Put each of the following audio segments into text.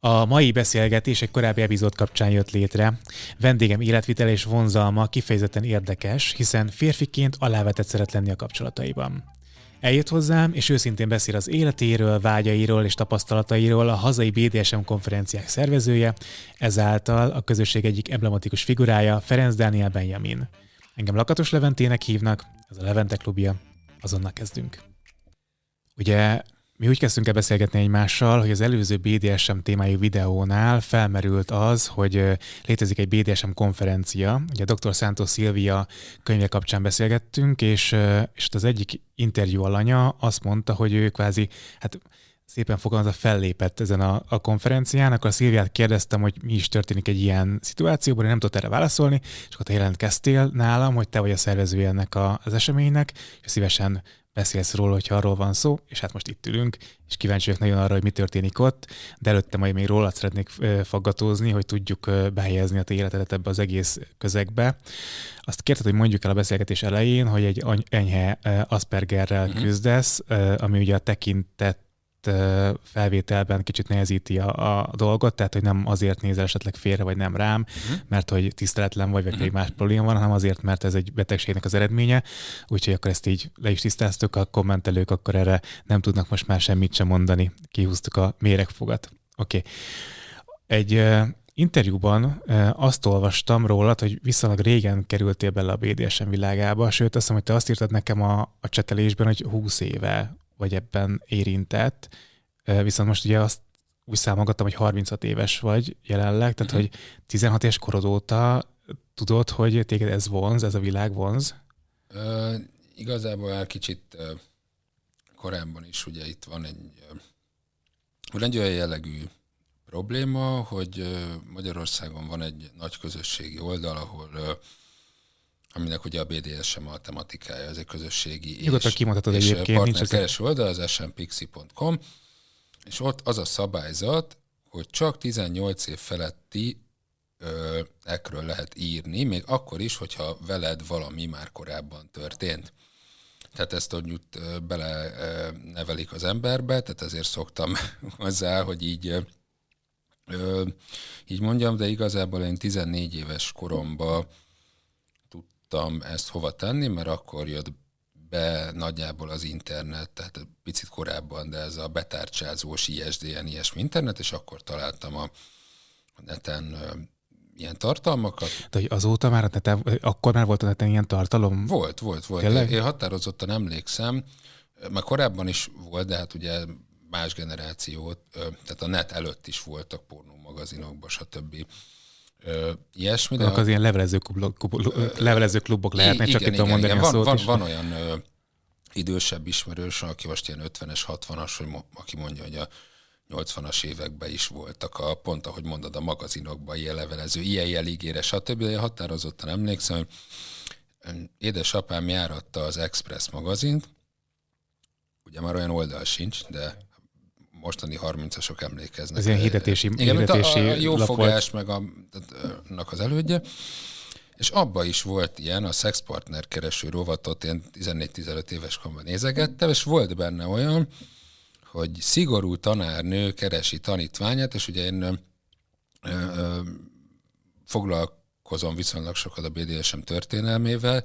A mai beszélgetés egy korábbi epizód kapcsán jött létre. Vendégem életvitel és vonzalma kifejezetten érdekes, hiszen férfiként alávetett szeret lenni a kapcsolataiban. Eljött hozzám, és őszintén beszél az életéről, vágyairól és tapasztalatairól a hazai BDSM konferenciák szervezője, ezáltal a közösség egyik emblematikus figurája Ferenc Dániel Benjamin. Engem Lakatos Leventének hívnak, ez a Levente klubja, azonnal kezdünk. Ugye mi úgy kezdtünk el beszélgetni egymással, hogy az előző BDSM témájú videónál felmerült az, hogy létezik egy BDSM konferencia. Ugye a dr. Santos Silvia könyve kapcsán beszélgettünk, és, és az egyik interjú alanya azt mondta, hogy ő kvázi, hát szépen fogalmazva fellépett ezen a, a konferencián, akkor a Szilviát kérdeztem, hogy mi is történik egy ilyen szituációban, én nem tudott erre válaszolni, és akkor te jelentkeztél nálam, hogy te vagy a szervezője ennek a, az eseménynek, és szívesen beszélsz róla, hogyha arról van szó, és hát most itt ülünk, és kíváncsi vagyok nagyon arra, hogy mi történik ott, de előtte majd még rólad szeretnék faggatózni, hogy tudjuk behelyezni a te életedet ebbe az egész közegbe. Azt kérted, hogy mondjuk el a beszélgetés elején, hogy egy enyhe Aspergerrel uh-huh. küzdesz, ami ugye a tekintet felvételben kicsit nehezíti a, a dolgot, tehát hogy nem azért nézel esetleg félre, vagy nem rám, uh-huh. mert hogy tiszteletlen vagy, vagy uh-huh. más probléma van, hanem azért, mert ez egy betegségnek az eredménye. Úgyhogy akkor ezt így le is tisztáztuk, a kommentelők akkor erre nem tudnak most már semmit sem mondani. Kihúztuk a méregfogat. Oké. Okay. Egy uh, interjúban uh, azt olvastam rólad, hogy viszonylag régen kerültél bele a BDSM világába, sőt azt hiszem, hogy te azt írtad nekem a, a csetelésben, hogy 20 éve vagy ebben érintett, viszont most ugye azt úgy számolgattam, hogy 36 éves vagy jelenleg, tehát uh-huh. hogy 16 éves korod óta tudod, hogy téged ez vonz, ez a világ vonz? Uh, igazából el kicsit uh, korábban is ugye itt van egy, uh, egy olyan jellegű probléma, hogy Magyarországon van egy nagy közösségi oldal, ahol aminek ugye a BDSM a tematikája, ez egy közösségi Nyugodtan kimondhatod és egyébként. partnerkereső oldal, az smpixi.com, és ott az a szabályzat, hogy csak 18 év feletti ö, ekről lehet írni, még akkor is, hogyha veled valami már korábban történt. Tehát ezt úgy bele nevelik az emberbe, tehát ezért szoktam hozzá, hogy így ö, így mondjam, de igazából én 14 éves koromban tudtam ezt hova tenni, mert akkor jött be nagyjából az internet, tehát picit korábban, de ez a betárcsázós ISDN, ilyesmi internet, és akkor találtam a, neten ilyen tartalmakat. De hogy azóta már a neten, akkor már volt a neten ilyen tartalom? Volt, volt, volt. Tényleg? Én határozottan emlékszem, már korábban is volt, de hát ugye más generációt, tehát a net előtt is voltak pornó magazinokban, stb ö, ilyesmi. De az ilyen levelező, klubok, klubok, levelező klubok lehetnek, igen, csak itt mondani igen. a van, szót van, is. Van olyan ö, idősebb ismerős, aki most ilyen 50-es, 60-as, hogy mo- aki mondja, hogy a 80-as években is voltak, a, pont ahogy mondod, a magazinokban ilyen levelező, ilyen jeligére, stb. De én határozottan emlékszem, hogy édesapám járatta az Express magazint, ugye már olyan oldal sincs, de mostani 30-asok emlékeznek. Ez ilyen hirdetési, Igen, hirdetési a, a jó fogás, meg a, annak az elődje. És abba is volt ilyen, a szexpartner kereső rovatot én 14-15 éves koromban nézegettem, és volt benne olyan, hogy szigorú tanárnő keresi tanítványát, és ugye én ö, ö, foglalkozom viszonylag sokat a BDSM történelmével,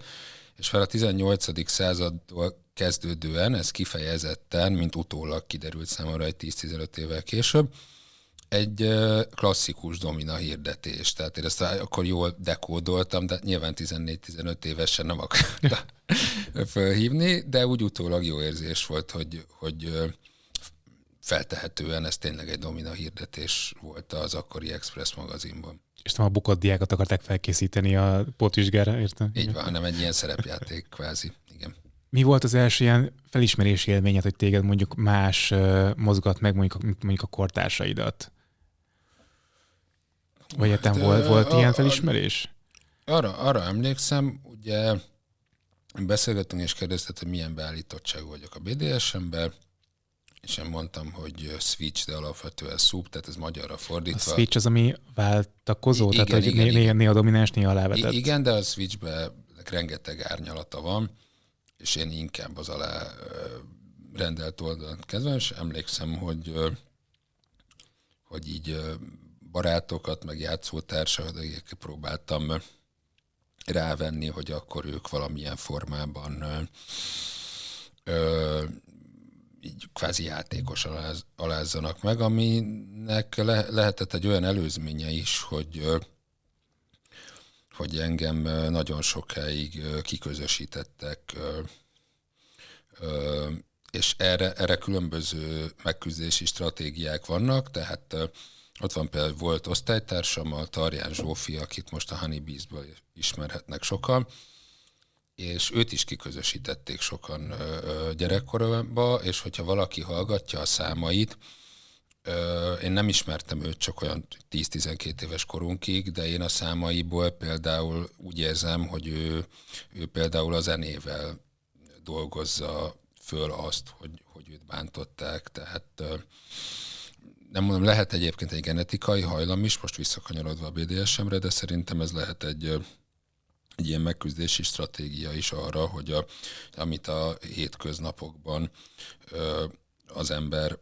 és fel a 18. századtól kezdődően, ez kifejezetten, mint utólag kiderült számomra egy 10-15 évvel később, egy klasszikus domina hirdetés. Tehát én ezt akkor jól dekódoltam, de nyilván 14-15 évesen nem akartam felhívni, de úgy utólag jó érzés volt, hogy, hogy feltehetően ez tényleg egy domina hirdetés volt az akkori Express magazinban. És nem a bukott diákat akarták felkészíteni a pótvizsgára, értem? Így van, hanem egy ilyen szerepjáték kvázi, igen. Mi volt az első ilyen felismerési élményed, hogy téged mondjuk más uh, mozgat meg, mondjuk, mondjuk a kortársaidat? Vagy hát, volt, volt a, ilyen felismerés? Arra, arra emlékszem, ugye beszélgettünk és kérdezted, hogy milyen beállítottság vagyok a BDSM-ben, és én mondtam, hogy switch, de alapvetően sub, tehát ez magyarra fordítva. A switch az, ami váltakozó, igen, tehát hogy néha, néha, néha domináns, néha alávetett. Igen, de a switchbe rengeteg árnyalata van, és én inkább az alá rendelt oldalt kezdem, és emlékszem, hogy hogy így barátokat, meg játszótársakat próbáltam rávenni, hogy akkor ők valamilyen formában ö, így kvázi játékos aláz, alázzanak meg, aminek le, lehetett egy olyan előzménye is, hogy hogy engem nagyon sokáig kiközösítettek, és erre, erre különböző megküzdési stratégiák vannak, tehát ott van például volt osztálytársam, a Tarján Zsófi, akit most a Honeybees-ből ismerhetnek sokan, és őt is kiközösítették sokan gyerekkoromban, és hogyha valaki hallgatja a számait, én nem ismertem őt csak olyan 10-12 éves korunkig, de én a számaiból például úgy érzem, hogy ő, ő például a zenével dolgozza föl azt, hogy, hogy őt bántották, tehát nem mondom, lehet egyébként egy genetikai hajlam is, most visszakanyarodva a BDSM-re, de szerintem ez lehet egy, egy ilyen megküzdési stratégia is arra, hogy a, amit a hétköznapokban az ember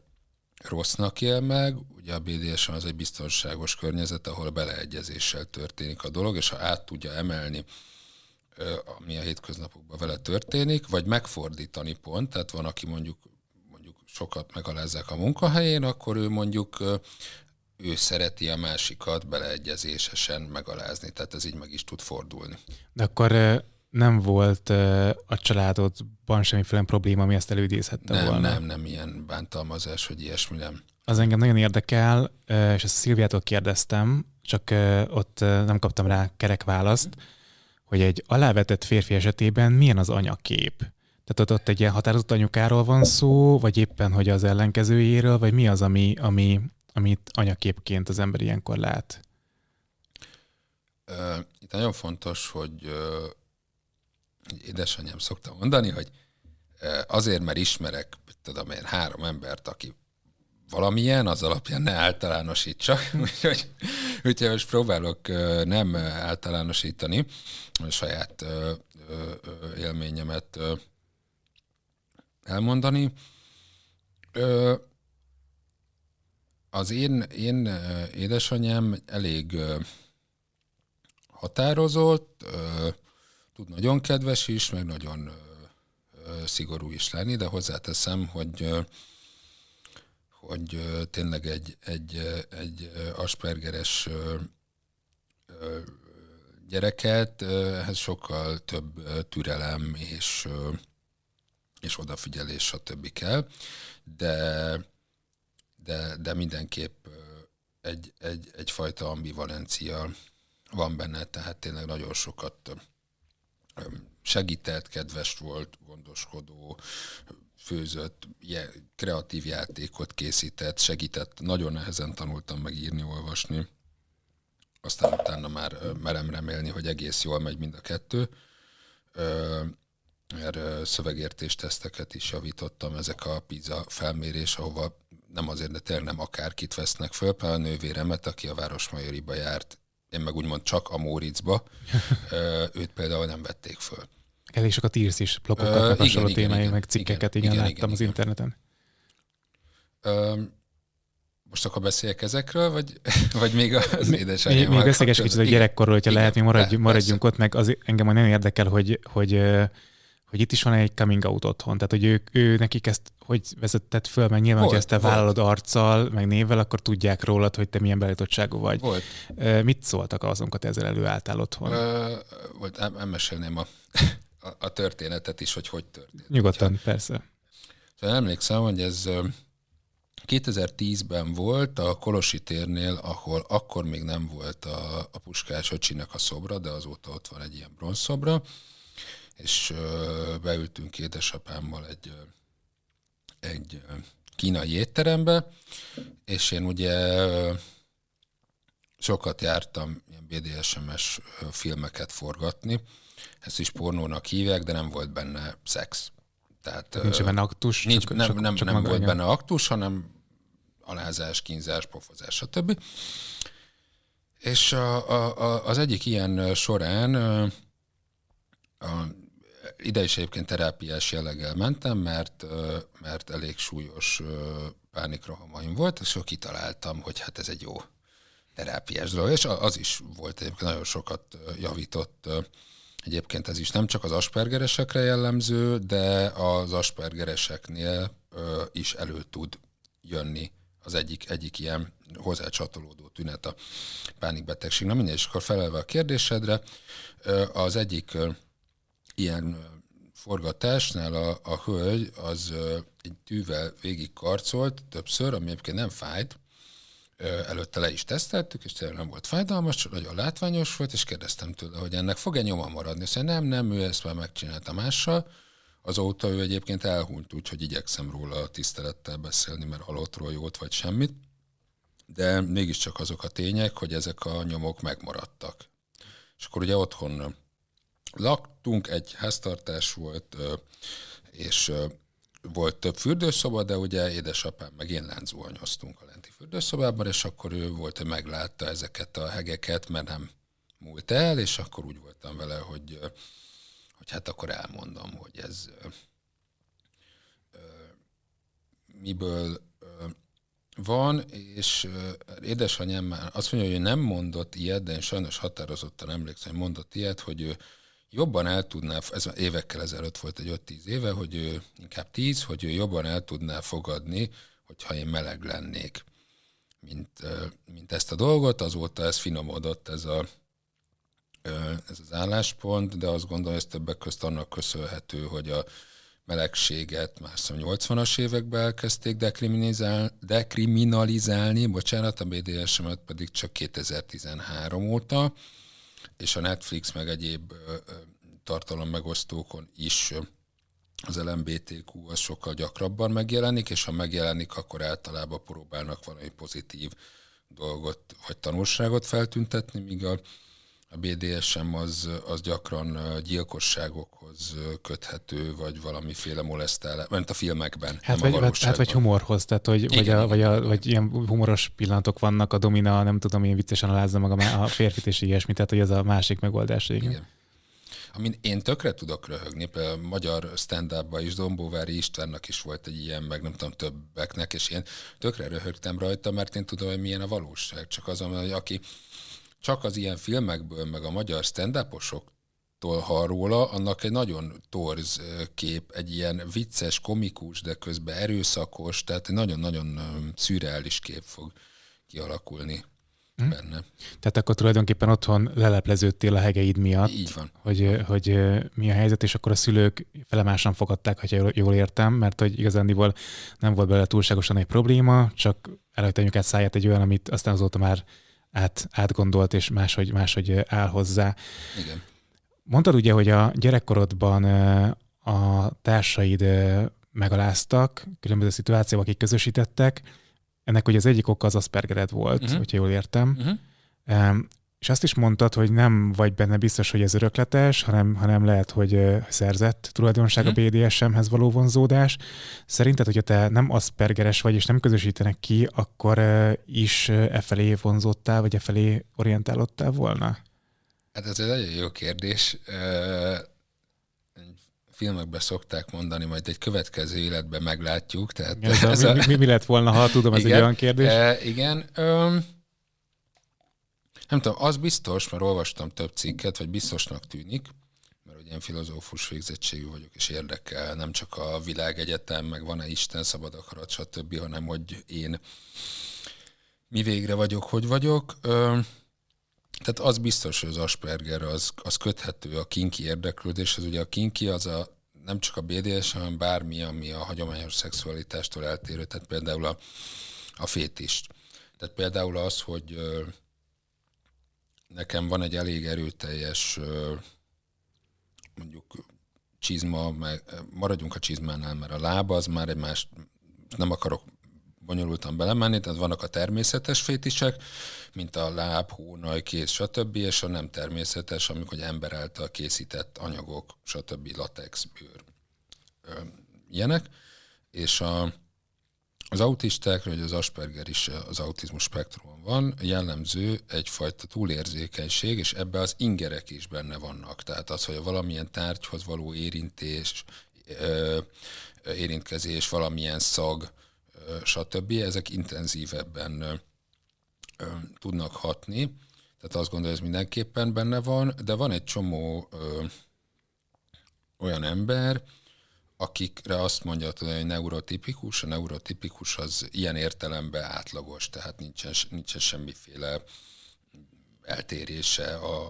rossznak él meg, ugye a BDSM az egy biztonságos környezet, ahol beleegyezéssel történik a dolog, és ha át tudja emelni ami a hétköznapokban vele történik, vagy megfordítani pont, tehát van, aki mondjuk sokat megalázzák a munkahelyén, akkor ő mondjuk ő szereti a másikat beleegyezésesen megalázni, tehát ez így meg is tud fordulni. De akkor nem volt a családodban semmiféle probléma, ami ezt előidézhette nem, volna? Nem, nem ilyen bántalmazás, hogy ilyesmi nem. Az engem nagyon érdekel, és ezt Szilviától kérdeztem, csak ott nem kaptam rá kerek választ, hogy egy alávetett férfi esetében milyen az anyakép? Tehát ott, ott egy ilyen határozott anyukáról van szó, vagy éppen, hogy az ellenkezőjéről, vagy mi az, ami, ami, amit anyaképként az ember ilyenkor lát? Itt nagyon fontos, hogy édesanyám szokta mondani, hogy azért, mert ismerek, tudom én, három embert, aki valamilyen, az alapján ne általánosítsak. úgyhogy, úgyhogy most próbálok nem általánosítani, a saját élményemet elmondani. Az én, én édesanyám elég határozott, tud nagyon kedves is, meg nagyon szigorú is lenni, de hozzáteszem, hogy hogy tényleg egy, egy, egy aspergeres gyereket, ehhez sokkal több türelem és és odafigyelés, stb. kell, de, de, de mindenképp egy, egy, egyfajta ambivalencia van benne, tehát tényleg nagyon sokat segített, kedves volt, gondoskodó, főzött, kreatív játékot készített, segített, nagyon nehezen tanultam meg írni, olvasni, aztán utána már merem remélni, hogy egész jól megy mind a kettő. Mert szövegértés teszteket is javítottam, ezek a pizza felmérés, ahova nem azért, de tényleg nem akárkit vesznek föl, például a nővéremet, aki a Városmajoriba járt, én meg úgymond csak a Móriczba, őt például nem vették föl. Elég sokat írsz is, blogokat, uh, hasonló témáim, meg cikkeket, igen, igen, igen láttam igen, az igen. interneten. Uh, most akkor beszéljek ezekről, vagy, vagy még az édesanyám? Még, még beszélgess kicsit a gyerekkorról, hogyha igen, lehet, mi maradjunk, maradjunk ott, meg az, engem nagyon érdekel, hogy, hogy hogy itt is van egy coming out otthon, tehát hogy ő, ő nekik ezt hogy vezetett föl, mert nyilván, volt, hogy ezt te volt. vállalod arccal, meg névvel, akkor tudják rólad, hogy te milyen beállítottságú vagy. Volt. Mit szóltak azonkat ezzel előálltál otthon? Ö, volt, elmesélném a, a, a történetet is, hogy hogy történt. Nyugodtan, ha, persze. Szóval emlékszem, hogy ez 2010-ben volt a Kolosi térnél, ahol akkor még nem volt a, a Puskás öcsinek a szobra, de azóta ott van egy ilyen bronzszobra, és beültünk édesapámmal egy, egy kínai étterembe, és én ugye sokat jártam ilyen BDSM-es filmeket forgatni, ezt is pornónak hívják, de nem volt benne szex. Tehát, nincs benne aktus? Nincs, csak, nem csak, nem, csak nem volt benne aktus, hanem alázás, kínzás, pofozás, stb. És a, a, a, az egyik ilyen során ide is egyébként terápiás jelleggel mentem, mert, mert elég súlyos pánikrohamaim volt, és akkor kitaláltam, hogy hát ez egy jó terápiás dolog, és az is volt egyébként nagyon sokat javított. Egyébként ez is nem csak az aspergeresekre jellemző, de az aspergereseknél is elő tud jönni az egyik, egyik ilyen hozzácsatolódó tünet a pánikbetegség. Na mindegy, és akkor felelve a kérdésedre, az egyik ilyen forgatásnál a, a hölgy az egy tűvel végig karcolt többször, ami egyébként nem fájt, előtte le is teszteltük, és tényleg nem volt fájdalmas, csak nagyon látványos volt, és kérdeztem tőle, hogy ennek fog-e nyoma maradni. Azt nem, nem, ő ezt már megcsinálta mással. Azóta ő egyébként elhunyt, úgyhogy igyekszem róla a tisztelettel beszélni, mert halottról jót vagy semmit. De mégiscsak azok a tények, hogy ezek a nyomok megmaradtak. És akkor ugye otthon laktunk, egy háztartás volt, és volt több fürdőszoba, de ugye édesapám meg én lánzuhanyoztunk a lenti fürdőszobában, és akkor ő volt, hogy meglátta ezeket a hegeket, mert nem múlt el, és akkor úgy voltam vele, hogy, hogy hát akkor elmondom, hogy ez miből van, és édesanyám már azt mondja, hogy nem mondott ilyet, de én sajnos határozottan emlékszem, hogy mondott ilyet, hogy ő jobban el tudná, ez évekkel ezelőtt volt egy 5-10 éve, hogy ő, inkább 10, hogy ő jobban el tudná fogadni, hogyha én meleg lennék, mint, mint ezt a dolgot. Azóta ez finomodott, ez, a, ez az álláspont, de azt gondolom, ez többek közt annak köszönhető, hogy a melegséget már 80-as években elkezdték dekriminalizál, dekriminalizálni, bocsánat, a BDSM-et pedig csak 2013 óta, és a Netflix meg egyéb tartalommegosztókon is az LMBTQ az sokkal gyakrabban megjelenik, és ha megjelenik, akkor általában próbálnak valami pozitív dolgot vagy tanulságot feltüntetni, míg a, a BDSM az, az gyakran gyilkosságokhoz köthető, vagy valamiféle molesztálás, mint a filmekben. Hát, vagy, hát, hát vagy humorhoz, tehát hogy, igen, vagy, a, igen, vagy, a, vagy ilyen humoros pillanatok vannak, a domina, nem tudom, én viccesen alázza maga a férfit és ilyesmi, tehát hogy ez a másik megoldás. Igen. igen amin én tökre tudok röhögni, például a magyar stand is Dombóvári Istvánnak is volt egy ilyen, meg nem tudom, többeknek, és én tökre röhögtem rajta, mert én tudom, hogy milyen a valóság. Csak az, hogy aki csak az ilyen filmekből, meg a magyar stand hall róla, annak egy nagyon torz kép, egy ilyen vicces, komikus, de közben erőszakos, tehát egy nagyon-nagyon szürreális kép fog kialakulni hm? benne. Tehát akkor tulajdonképpen otthon lelepleződtél a hegeid miatt. Így van. Hogy, hogy mi a helyzet, és akkor a szülők felemásan fogadták, ha jól értem, mert hogy igazándiból nem volt belőle túlságosan egy probléma, csak előtte át száját egy olyan, amit aztán azóta már át, átgondolt, és máshogy, máshogy áll hozzá. Igen. Mondtad ugye, hogy a gyerekkorodban a társaid megaláztak, különböző szituációk, akik közösítettek, ennek ugye az egyik oka az Aspergered volt, uh-huh. hogyha jól értem. Uh-huh. És azt is mondtad, hogy nem vagy benne biztos, hogy ez örökletes, hanem, hanem lehet, hogy szerzett tulajdonság a mhm. BDSM-hez való vonzódás. Szerinted, hogyha te nem Aspergeres vagy, és nem közösítenek ki, akkor is e felé vonzódtál, vagy e felé orientálódtál volna? Hát ez egy nagyon jó kérdés filmekben szokták mondani, majd egy következő életben meglátjuk. Tehát ez ez a, mi, mi, mi lett volna, ha tudom, ez igen, egy olyan kérdés? E, igen. Öm, nem tudom, az biztos, mert olvastam több cikket, vagy biztosnak tűnik, mert ugye én filozófus végzettségű vagyok, és érdekel nem csak a világegyetem, meg van-e Isten, szabad akarat, stb., hanem hogy én mi végre vagyok, hogy vagyok. Tehát az biztos, hogy az Asperger az, az köthető a kinki érdeklődéshez. Ugye a kinki az a, nem csak a BDS, hanem bármi, ami a hagyományos szexualitástól eltérő, tehát például a, a fétist. Tehát például az, hogy nekem van egy elég erőteljes mondjuk csizma, meg, maradjunk a csizmánál, mert a lába az már egy más, nem akarok bonyolultan belemenni, tehát vannak a természetes fétisek, mint a láb, hónaj, kéz, stb., és a nem természetes, amikor ember által készített anyagok, stb., latex, bőr, ilyenek. És a, az autisták, vagy az Asperger is az autizmus spektrumon van, jellemző egyfajta túlérzékenység, és ebbe az ingerek is benne vannak. Tehát az, hogy valamilyen tárgyhoz való érintés, érintkezés, valamilyen szag, stb. Ezek intenzívebben tudnak hatni. Tehát azt gondolom, ez mindenképpen benne van, de van egy csomó ö, olyan ember, akikre azt mondja, hogy neurotipikus, a neurotipikus az ilyen értelemben átlagos, tehát nincsen, nincsen semmiféle eltérése a,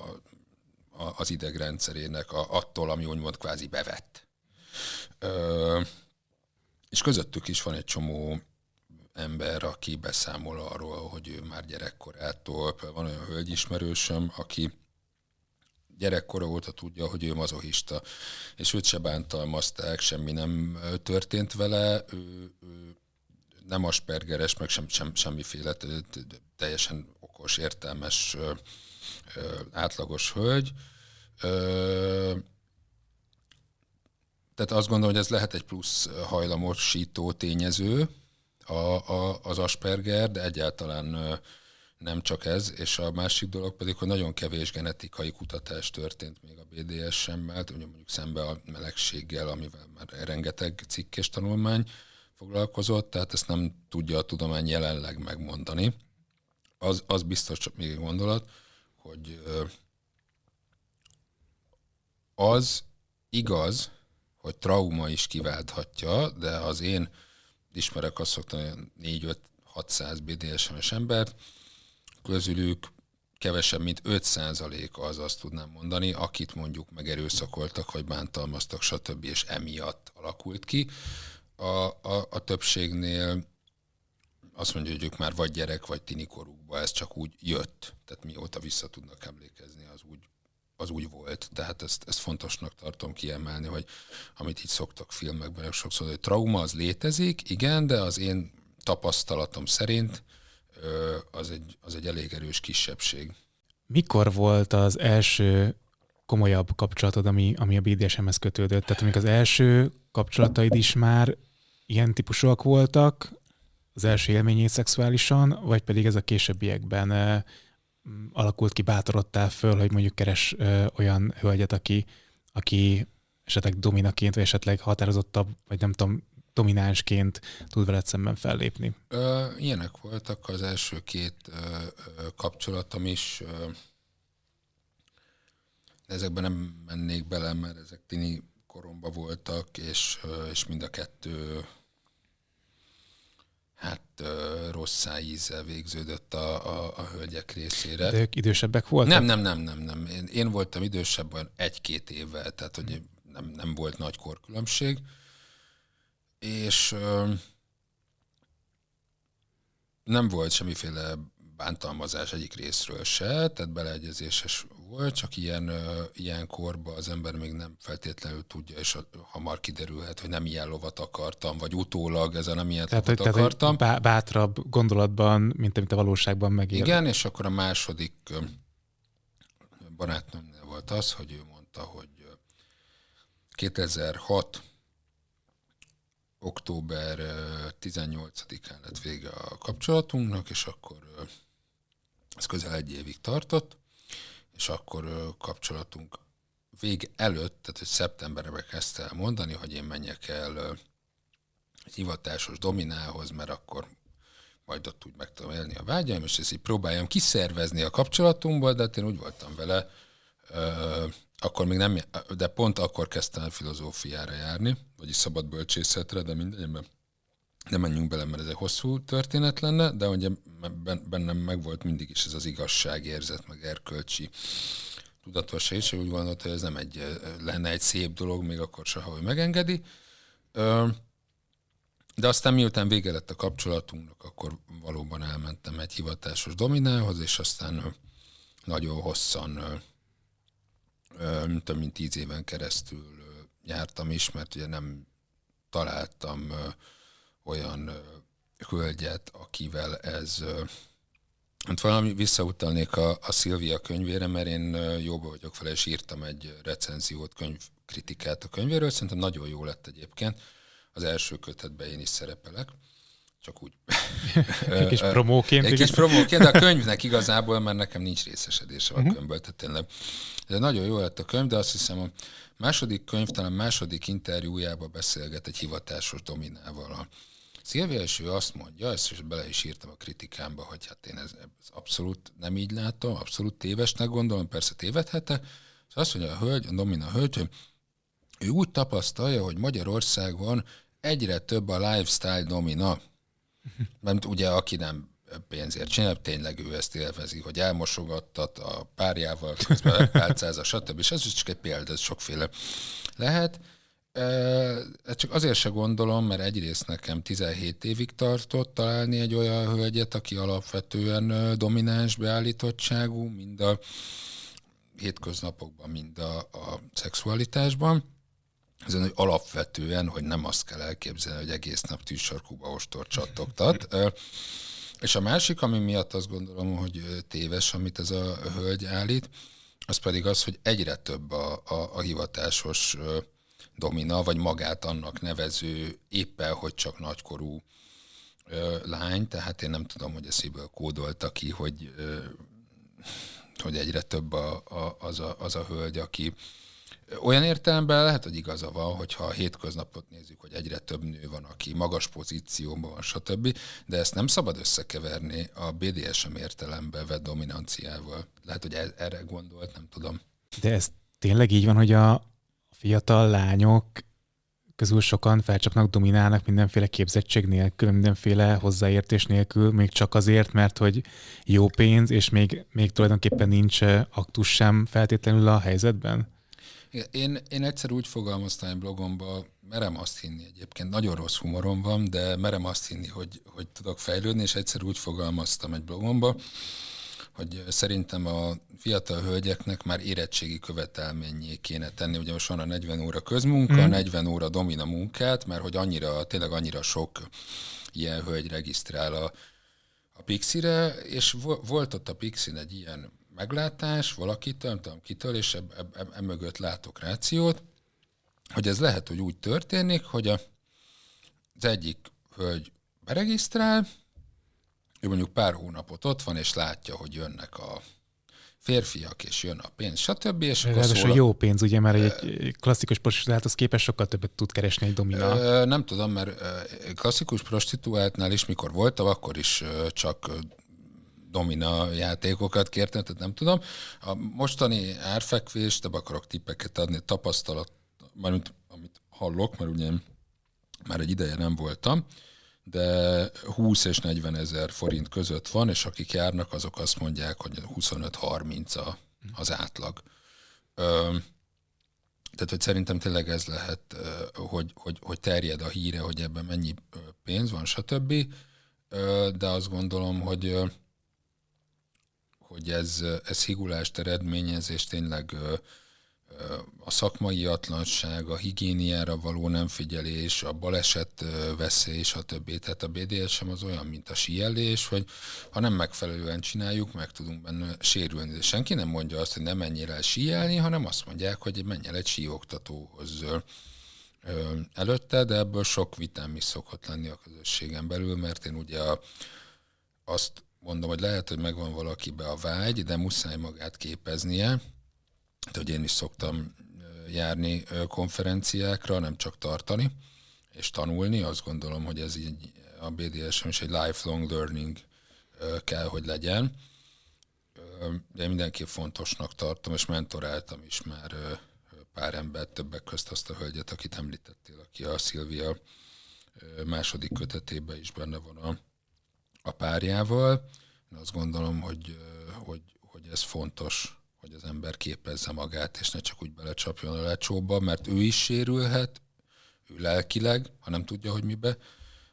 a, az idegrendszerének a, attól, ami úgymond kvázi bevett. Ö, és közöttük is van egy csomó ember, aki beszámol arról, hogy ő már gyerekkorától, van olyan hölgyismerősöm, aki gyerekkora óta tudja, hogy ő mazohista, és őt se bántalmazták, semmi nem történt vele, ő, ő nem aspergeres, meg sem, sem, semmiféle, teljesen okos, értelmes, átlagos hölgy. Tehát azt gondolom, hogy ez lehet egy plusz hajlamosító tényező, a, a, az Asperger, de egyáltalán nem csak ez, és a másik dolog pedig, hogy nagyon kevés genetikai kutatás történt még a BDSM-mel, mondjuk szembe a melegséggel, amivel már rengeteg cikk és tanulmány foglalkozott, tehát ezt nem tudja a tudomány jelenleg megmondani. Az, az biztos csak még egy gondolat, hogy az igaz, hogy trauma is kiválthatja, de az én ismerek azt szoktam, 4-5-600 BDSM-es embert, közülük kevesebb, mint 5% az azt tudnám mondani, akit mondjuk megerőszakoltak, vagy bántalmaztak, stb. és emiatt alakult ki. A, a, a többségnél azt mondja, hogy ők már vagy gyerek, vagy tinikorukban, ez csak úgy jött. Tehát mióta vissza tudnak emlékezni, az úgy, az úgy volt. Tehát ezt, ezt fontosnak tartom kiemelni, hogy amit itt szoktak filmekben sokszor, hogy trauma az létezik, igen, de az én tapasztalatom szerint az egy, az egy elég erős kisebbség. Mikor volt az első komolyabb kapcsolatod, ami, ami a BDSM-hez kötődött? Tehát amik az első kapcsolataid is már ilyen típusúak voltak, az első élményét szexuálisan, vagy pedig ez a későbbiekben alakult ki, bátorodtál föl, hogy mondjuk keres olyan hölgyet, aki, aki esetleg dominaként, vagy esetleg határozottabb, vagy nem tudom, dominánsként tud veled szemben fellépni? Ö, ilyenek voltak az első két ö, ö, kapcsolatom is. Ö, ezekben nem mennék bele, mert ezek tini koromba voltak, és, ö, és mind a kettő hát ö, rossz ízzel végződött a, a, a hölgyek részére. De ők idősebbek voltak? Nem, nem, nem, nem, nem. Én, én voltam idősebb olyan egy-két évvel, tehát hogy nem, nem volt nagy korkülönbség és nem volt semmiféle bántalmazás egyik részről se, tehát beleegyezéses volt, csak ilyen, ilyen korban az ember még nem feltétlenül tudja, és hamar kiderülhet, hogy nem ilyen lovat akartam, vagy utólag ezen nem ilyen tehát, lovat tehát, akartam. Tehát bátrabb gondolatban, mint amit a valóságban megél. Igen, és akkor a második barátnőmnél volt az, hogy ő mondta, hogy 2006 október 18-án lett vége a kapcsolatunknak, és akkor ez közel egy évig tartott, és akkor kapcsolatunk vég előtt, tehát hogy szeptemberben kezdte el mondani, hogy én menjek el egy hivatásos dominához, mert akkor majd ott úgy meg tudom élni a vágyaim, és ezt így próbáljam kiszervezni a kapcsolatunkból, de hát én úgy voltam vele, akkor még nem, de pont akkor kezdtem el filozófiára járni, vagyis szabad bölcsészetre, de mindenben nem menjünk bele, mert ez egy hosszú történet lenne, de ugye bennem megvolt mindig is ez az igazságérzet, meg erkölcsi tudatosság, és úgy gondolta, hogy ez nem egy, lenne egy szép dolog, még akkor se, ha ő megengedi. De aztán miután vége lett a kapcsolatunknak, akkor valóban elmentem egy hivatásos dominához, és aztán nagyon hosszan több mint tíz éven keresztül jártam is, mert ugye nem találtam olyan hölgyet, akivel ez Hát valami visszautalnék a, a Szilvia könyvére, mert én jóba vagyok vele, és írtam egy recenziót, könyvkritikát a könyvéről, szerintem nagyon jó lett egyébként. Az első kötetben én is szerepelek csak úgy. egy kis promóként. Egy kis promóként, de a könyvnek igazából, mert nekem nincs részesedése a uh-huh. könyvből, tehát tényleg. De nagyon jó lett a könyv, de azt hiszem a második könyv, talán második interjújában beszélget egy hivatásos dominával a Szilvia, és ő azt mondja, ezt is bele is írtam a kritikámba, hogy hát én ez, ez abszolút nem így látom, abszolút tévesnek gondolom, persze tévedhette. Szóval azt mondja a hölgy, a Domina hölgy, hogy ő úgy tapasztalja, hogy Magyarországon egyre több a lifestyle domina, mert ugye aki nem pénzért csinál, tényleg ő ezt élvezi, hogy elmosogattat a párjával, közben a stb. És ez csak egy példa, ez sokféle lehet. Csak azért se gondolom, mert egyrészt nekem 17 évig tartott találni egy olyan hölgyet, aki alapvetően domináns beállítottságú, mind a hétköznapokban, mind a, a szexualitásban. Ezen, hogy alapvetően, hogy nem azt kell elképzelni, hogy egész nap tűzsarkúba ostor csattogtat. És a másik, ami miatt azt gondolom, hogy téves, amit ez a hölgy állít, az pedig az, hogy egyre több a, a, a hivatásos domina, vagy magát annak nevező éppen, hogy csak nagykorú lány, tehát én nem tudom, hogy a szívből kódolta ki, hogy, hogy egyre több a, a, az, a, az a hölgy, aki olyan értelemben lehet, hogy igaza van, hogyha a hétköznapot nézzük, hogy egyre több nő van, aki magas pozícióban van, stb., de ezt nem szabad összekeverni a BDSM értelembe vett dominanciával. Lehet, hogy e- erre gondolt, nem tudom. De ez tényleg így van, hogy a fiatal lányok közül sokan felcsapnak, dominálnak mindenféle képzettség nélkül, mindenféle hozzáértés nélkül, még csak azért, mert hogy jó pénz, és még, még tulajdonképpen nincs aktus sem feltétlenül a helyzetben? Én, én egyszer úgy fogalmaztam egy blogomba, merem azt hinni egyébként, nagyon rossz humorom van, de merem azt hinni, hogy, hogy tudok fejlődni, és egyszer úgy fogalmaztam egy blogomba, hogy szerintem a fiatal hölgyeknek már érettségi követelményé kéne tenni, ugye most van a 40 óra közmunka, mm. 40 óra domina munkát, mert hogy annyira, tényleg annyira sok ilyen hölgy regisztrál a, a Pixire, és volt ott a Pixin egy ilyen meglátás valakitől, nem tudom kitől, és emögött eb, látok rációt, hogy ez lehet, hogy úgy történik, hogy a, az egyik hölgy beregisztrál, ő mondjuk pár hónapot ott van, és látja, hogy jönnek a férfiak, és jön a pénz, stb. És akkor szól a jó pénz, ugye, mert egy klasszikus prostituálthoz képest sokkal többet tud keresni egy domina. Nem tudom, mert klasszikus prostituáltnál is, mikor voltam, akkor is csak domina játékokat kértem, tehát nem tudom. A mostani árfekvés, de akarok tippeket adni, tapasztalat, mármint amit hallok, mert ugye már egy ideje nem voltam, de 20 és 40 ezer forint között van, és akik járnak, azok azt mondják, hogy 25-30 az átlag. Ö, tehát, hogy szerintem tényleg ez lehet, hogy, hogy, hogy terjed a híre, hogy ebben mennyi pénz van, stb. De azt gondolom, hogy hogy ez, ez higulást eredményez, és tényleg a szakmai atlanság, a higiéniára való nem figyelés, a baleset veszély, stb. Tehát a BDSM az olyan, mint a síelés, hogy ha nem megfelelően csináljuk, meg tudunk benne sérülni. De senki nem mondja azt, hogy nem menjél el síelni, hanem azt mondják, hogy menj el egy síoktatóhoz előtte, de ebből sok vitám is szokott lenni a közösségen belül, mert én ugye azt mondom, hogy lehet, hogy megvan valakibe a vágy, de muszáj magát képeznie. De hogy én is szoktam járni konferenciákra, nem csak tartani és tanulni. Azt gondolom, hogy ez így a BDSM is egy lifelong learning kell, hogy legyen. De mindenképp fontosnak tartom, és mentoráltam is már pár embert, többek közt azt a hölgyet, akit említettél, aki a Szilvia második kötetében is benne van a a párjával. Én azt gondolom, hogy, hogy, hogy ez fontos, hogy az ember képezze magát, és ne csak úgy belecsapjon a lecsóba, mert ő is sérülhet, ő lelkileg, ha nem tudja, hogy mibe,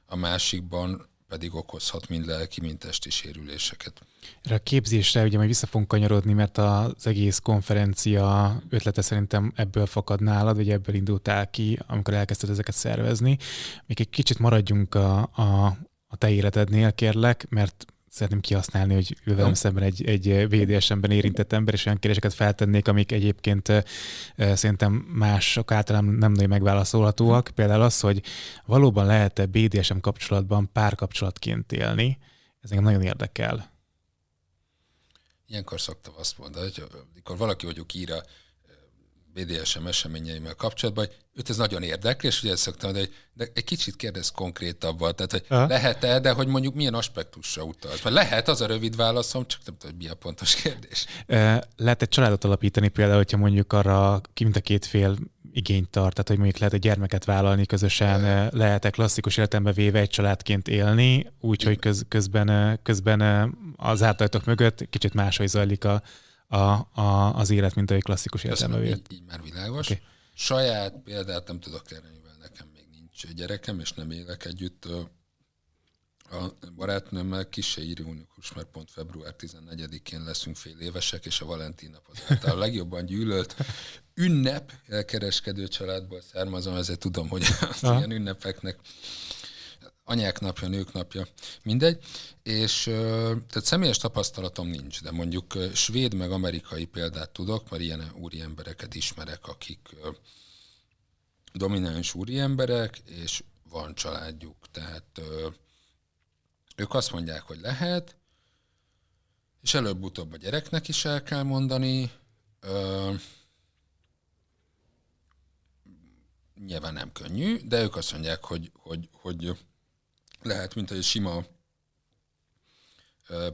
a másikban pedig okozhat mind lelki, mind testi sérüléseket. Erre a képzésre ugye majd vissza fogunk kanyarodni, mert az egész konferencia ötlete szerintem ebből fakad nálad, vagy ebből indultál ki, amikor elkezdted ezeket szervezni. Még egy kicsit maradjunk a, a, a te életednél, kérlek, mert szeretném kihasználni, hogy ő velem szemben egy, egy VDS-emben érintett ember, és olyan kérdéseket feltennék, amik egyébként szerintem mások általán nem nagyon megválaszolhatóak. Például az, hogy valóban lehet-e BDSM kapcsolatban párkapcsolatként élni, ez engem nagyon érdekel. Ilyenkor szoktam azt mondani, hogy amikor valaki vagyok ír a BDSM eseményeimmel kapcsolatban, hogy őt ez nagyon érdekel, és ugye ezt szoktam, de, de egy kicsit kérdez konkrétabban, tehát hogy Aha. lehet-e, de hogy mondjuk milyen aspektusra utalsz. Mert lehet, az a rövid válaszom, csak nem tudom, hogy mi a pontos kérdés. Lehet egy családot alapítani például, hogyha mondjuk arra mind a két fél igényt tart, tehát hogy mondjuk lehet egy gyermeket vállalni, közösen lehet-e klasszikus életembe véve egy családként élni, úgyhogy köz, közben, közben az általatok mögött kicsit máshogy zajlik a, a, a, az élet, mint egy klasszikus értelemben így, így már világos. Okay. Saját példát nem tudok erre, mivel nekem még nincs gyerekem, és nem élek együtt a barátnőmmel kis se ironikus, mert pont február 14-én leszünk fél évesek, és a Valentin nap az a legjobban gyűlölt ünnep, elkereskedő családból származom, ezért tudom, hogy az ilyen ünnepeknek anyák napja, nők napja, mindegy. És tehát személyes tapasztalatom nincs, de mondjuk svéd meg amerikai példát tudok, mert ilyen úri embereket ismerek, akik domináns úri emberek, és van családjuk, tehát ők azt mondják, hogy lehet, és előbb-utóbb a gyereknek is el kell mondani, nyilván nem könnyű, de ők azt mondják, hogy, hogy, hogy lehet, mint egy sima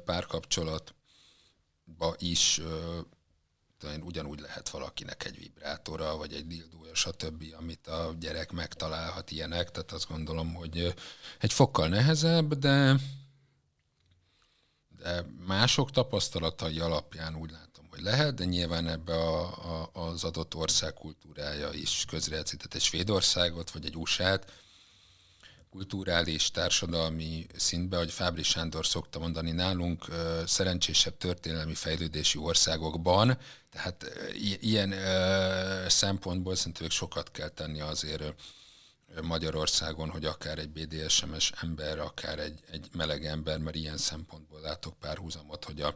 párkapcsolatba is ugyanúgy lehet valakinek egy vibrátora, vagy egy dildója, stb., amit a gyerek megtalálhat ilyenek, tehát azt gondolom, hogy egy fokkal nehezebb, de, de mások tapasztalatai alapján úgy látom, hogy lehet, de nyilván ebbe a, a, az adott ország kultúrája is közrejátszik, egy Svédországot, vagy egy USA-t, kulturális, társadalmi szintbe, hogy Fábri Sándor szokta mondani nálunk, szerencsésebb történelmi fejlődési országokban, tehát ilyen szempontból szerintem sokat kell tenni azért Magyarországon, hogy akár egy BDSM-es ember, akár egy, egy meleg ember, mert ilyen szempontból látok párhuzamot, hogy a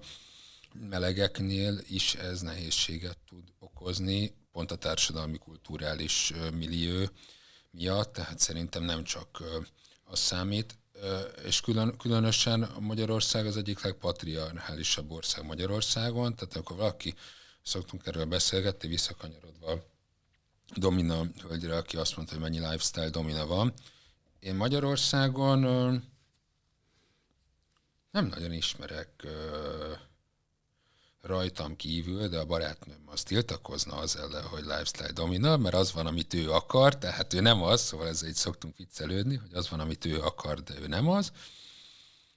melegeknél is ez nehézséget tud okozni, pont a társadalmi kulturális millió miatt, tehát szerintem nem csak az számít, és külön, különösen Magyarország az egyik legpatriarchálisabb ország Magyarországon, tehát akkor valaki, szoktunk erről beszélgetni, visszakanyarodva Domina hölgyre, aki azt mondta, hogy mennyi lifestyle domina van. Én Magyarországon nem nagyon ismerek rajtam kívül, de a barátnőm az tiltakozna az ellen, hogy lifestyle domina, mert az van, amit ő akar, tehát ő nem az, szóval ezzel így szoktunk viccelődni, hogy az van, amit ő akar, de ő nem az.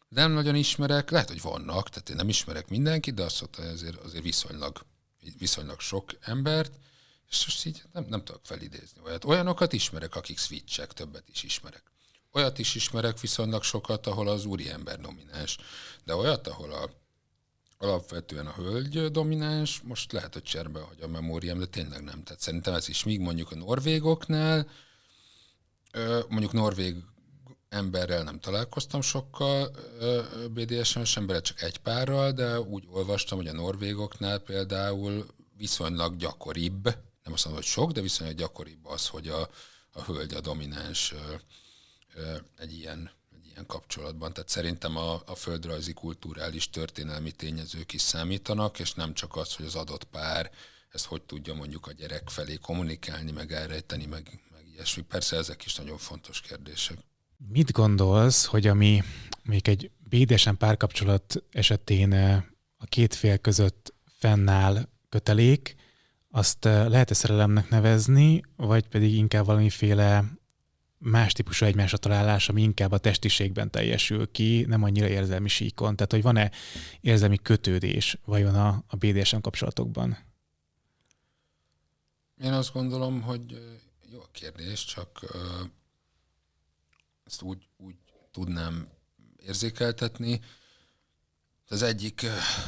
Nem nagyon ismerek, lehet, hogy vannak, tehát én nem ismerek mindenkit, de azt hogy azért, azért viszonylag, viszonylag sok embert, és most így nem, nem tudok felidézni olyat. Olyanokat ismerek, akik switchek, többet is ismerek. Olyat is ismerek viszonylag sokat, ahol az úriember domináns, de olyat, ahol a alapvetően a hölgy domináns, most lehet, hogy cserbe hogy a memóriám, de tényleg nem. Tehát szerintem ez is, míg mondjuk a norvégoknál, mondjuk norvég emberrel nem találkoztam sokkal BDSM-es emberrel, csak egy párral, de úgy olvastam, hogy a norvégoknál például viszonylag gyakoribb, nem azt mondom, hogy sok, de viszonylag gyakoribb az, hogy a, a hölgy a domináns egy ilyen ilyen kapcsolatban. Tehát szerintem a, a földrajzi, kulturális, történelmi tényezők is számítanak, és nem csak az, hogy az adott pár ezt hogy tudja mondjuk a gyerek felé kommunikálni, meg elrejteni, meg, meg ilyesmi. Persze ezek is nagyon fontos kérdések. Mit gondolsz, hogy ami még egy bédesen párkapcsolat esetén eh, a két fél között fennáll kötelék, azt eh, lehet-e szerelemnek nevezni, vagy pedig inkább valamiféle más típusú egymásra találás, ami inkább a testiségben teljesül ki, nem annyira érzelmi síkon. Tehát, hogy van-e érzelmi kötődés vajon a, a BDSM kapcsolatokban? Én azt gondolom, hogy jó a kérdés, csak ezt úgy, úgy tudnám érzékeltetni. Az egyik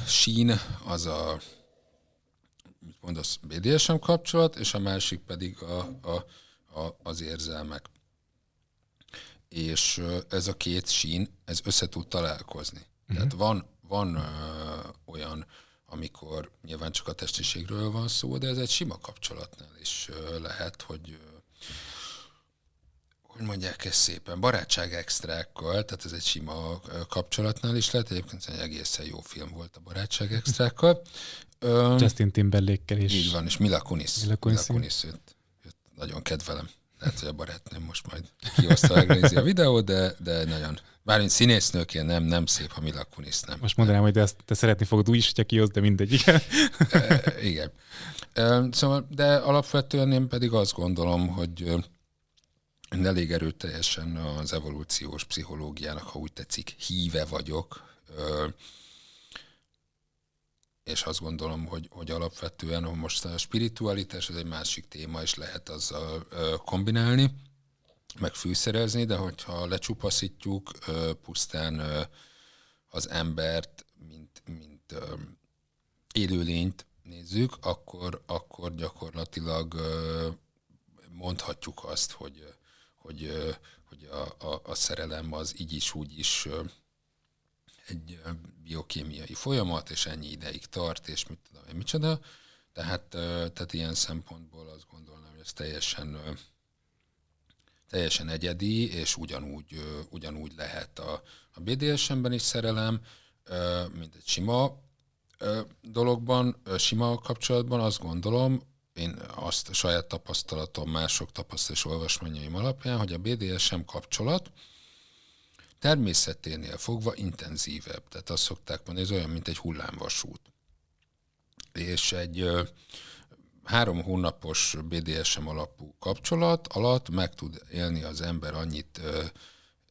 sín az a mit mondasz, BDSM kapcsolat, és a másik pedig a, a, a, az érzelmek és ez a két sín, ez össze tud találkozni. Uh-huh. Tehát van, van ö, olyan, amikor nyilván csak a testiségről van szó, de ez egy sima kapcsolatnál is ö, lehet, hogy ö, hogy mondják ezt szépen, barátság extrákkal, tehát ez egy sima kapcsolatnál is lehet, egyébként egy egészen jó film volt a barátság extrákkal, Ö, Justin Timberlake-kel is. Így van, és Mila Kunis. Mila Kunis, Mila Kunis őt, őt nagyon kedvelem. Lehet, hogy a barátnőm most majd kihozta a videót, de, de nagyon Bármint színésznőként nem, nem szép, ha Mila Kunis nem. Most mondanám, hogy de ezt te szeretni fogod úgy is, hogyha kihoz, de mindegy, igen. e, igen. E, szóval, de alapvetően én pedig azt gondolom, hogy elég erőteljesen az evolúciós pszichológiának, ha úgy tetszik, híve vagyok, és azt gondolom, hogy, hogy alapvetően most a spiritualitás, ez egy másik téma, és lehet azzal kombinálni, meg fűszerezni, de hogyha lecsupaszítjuk pusztán az embert, mint, mint élőlényt nézzük, akkor, akkor gyakorlatilag mondhatjuk azt, hogy, hogy, hogy a, a, a szerelem az így is, úgy is egy biokémiai folyamat, és ennyi ideig tart, és mit tudom én, micsoda. Tehát, tehát ilyen szempontból azt gondolom, hogy ez teljesen teljesen egyedi, és ugyanúgy, ugyanúgy lehet a, a BDSM-ben is szerelem, mint egy sima dologban, sima kapcsolatban azt gondolom, én azt a saját tapasztalatom, mások tapasztalat olvasmányaim alapján, hogy a BDSM kapcsolat természeténél fogva intenzívebb. Tehát azt szokták mondani, ez olyan, mint egy hullámvasút. És egy három hónapos BDSM alapú kapcsolat alatt meg tud élni az ember annyit,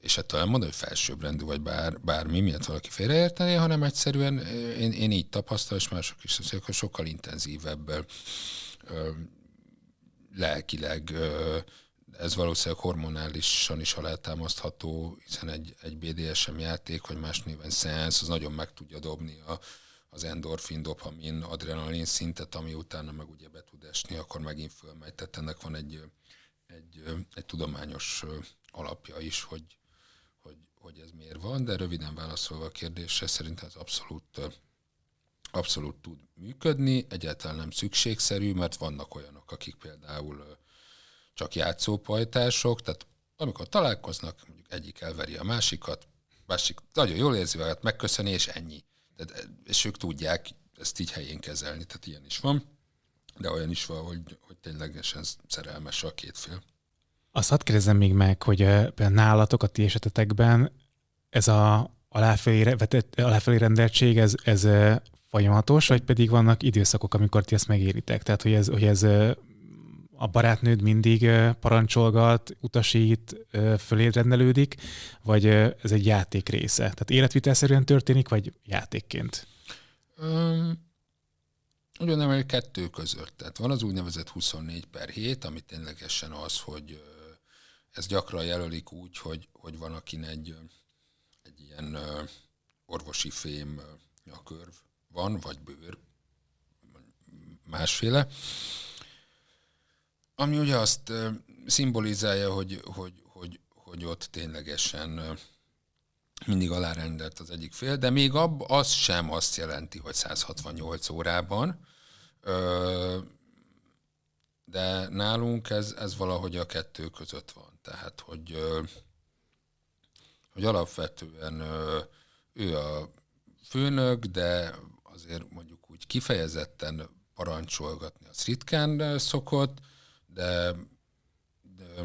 és hát talán mondom, hogy felsőbbrendű, vagy bár, bármi, miatt valaki félreértené, hanem egyszerűen én, én így tapasztalom, és mások is hogy sokkal intenzívebb lelkileg, ez valószínűleg hormonálisan is alátámasztható, hiszen egy, egy BDSM játék, vagy más néven szeánsz, az nagyon meg tudja dobni a, az endorfin, dopamin, adrenalin szintet, ami utána meg ugye be tud esni, akkor megint fölmegy. Tehát ennek van egy, egy, egy tudományos alapja is, hogy, hogy, hogy ez miért van, de röviden válaszolva a kérdésre, szerintem ez abszolút, abszolút tud működni, egyáltalán nem szükségszerű, mert vannak olyanok, akik például csak játszópajtások, tehát amikor találkoznak, mondjuk egyik elveri a másikat, másik nagyon jól érzi veled, megköszöni, és ennyi. Tehát, és ők tudják ezt így helyén kezelni, tehát ilyen is van, de olyan is van, hogy, hogy ténylegesen szerelmes a két fél. Azt hadd kérdezem még meg, hogy például nálatok a ti esetetekben ez a aláfelé, vetett, aláfelé rendeltség, ez, ez folyamatos, vagy pedig vannak időszakok, amikor ti ezt megéritek? Tehát, hogy ez, hogy ez a barátnőd mindig parancsolgat, utasít, föléd rendelődik, vagy ez egy játék része? Tehát életvitelszerűen történik, vagy játékként? Um, egy kettő között. Tehát van az úgynevezett 24 per 7, ami ténylegesen az, hogy ez gyakran jelölik úgy, hogy, hogy van akin egy, egy ilyen orvosi fém nyakörv van, vagy bőr, másféle, ami ugye azt szimbolizálja, hogy, hogy, hogy, hogy ott ténylegesen mindig alárendelt az egyik fél, de még ab, az sem azt jelenti, hogy 168 órában, de nálunk ez, ez valahogy a kettő között van. Tehát, hogy, hogy alapvetően ő a főnök, de azért mondjuk úgy kifejezetten parancsolgatni az ritkán szokott, de, de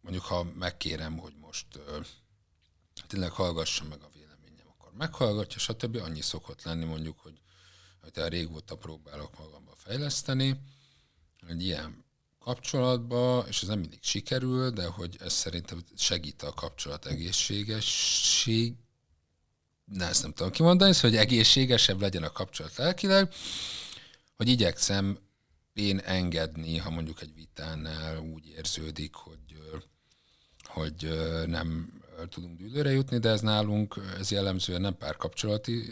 mondjuk ha megkérem, hogy most tényleg hallgassa meg a véleményem, akkor meghallgatja, stb. Annyi szokott lenni mondjuk, hogy, hogy régóta próbálok magamba fejleszteni, egy ilyen kapcsolatba, és ez nem mindig sikerül, de hogy ez szerintem segít a kapcsolat egészségesség, ne, ezt nem tudom kimondani, szóval, hogy egészségesebb legyen a kapcsolat lelkileg, hogy igyekszem én engedni, ha mondjuk egy vitánál úgy érződik, hogy, hogy nem tudunk dűlőre jutni, de ez nálunk, ez jellemzően nem párkapcsolati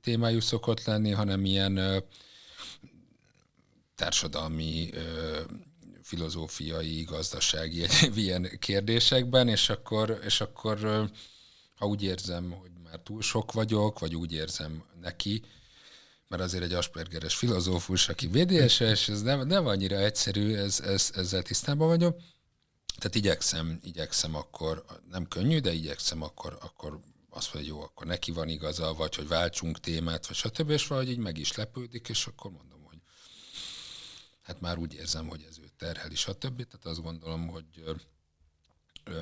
témájú szokott lenni, hanem ilyen társadalmi, filozófiai, gazdasági ilyen kérdésekben, és akkor, és akkor ha úgy érzem, hogy már túl sok vagyok, vagy úgy érzem neki, mert azért egy aspergeres filozófus, aki BDS, és ez nem, nem annyira egyszerű, ez, ez, ezzel tisztában vagyok. Tehát igyekszem, igyekszem akkor, nem könnyű, de igyekszem akkor, akkor azt mondja, hogy jó, akkor neki van igaza, vagy hogy váltsunk témát, vagy stb. És valahogy így meg is lepődik, és akkor mondom, hogy hát már úgy érzem, hogy ez őt terheli, stb. Tehát azt gondolom, hogy ö, ö,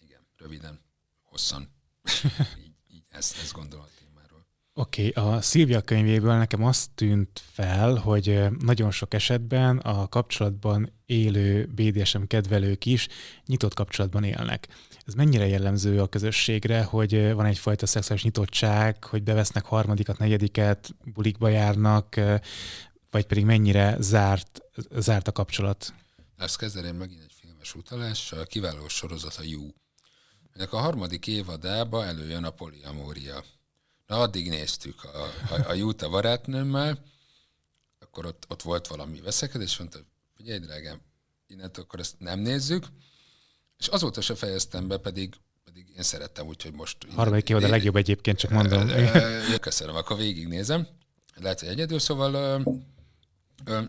igen, röviden, hosszan, így, így ezt, ezt gondolom. Oké, okay, a Szilvia könyvéből nekem azt tűnt fel, hogy nagyon sok esetben a kapcsolatban élő BDSM kedvelők is nyitott kapcsolatban élnek. Ez mennyire jellemző a közösségre, hogy van egyfajta szexuális nyitottság, hogy bevesznek harmadikat, negyediket, bulikba járnak, vagy pedig mennyire zárt, zárt a kapcsolat? Ezt kezdeném megint egy filmes utalás, a kiváló sorozat a You. Ennek a harmadik évadába előjön a poliamória. Na, addig néztük a, a, a Júta barátnőmmel, akkor ott, ott volt valami veszekedés, mondta, figyelj, drágám, innentől akkor ezt nem nézzük, és azóta se fejeztem be, pedig, pedig én szerettem úgy, hogy most... Harmadik évad a legjobb egyébként, csak mondom. Köszönöm, akkor végignézem. Lehet, hogy egyedül, szóval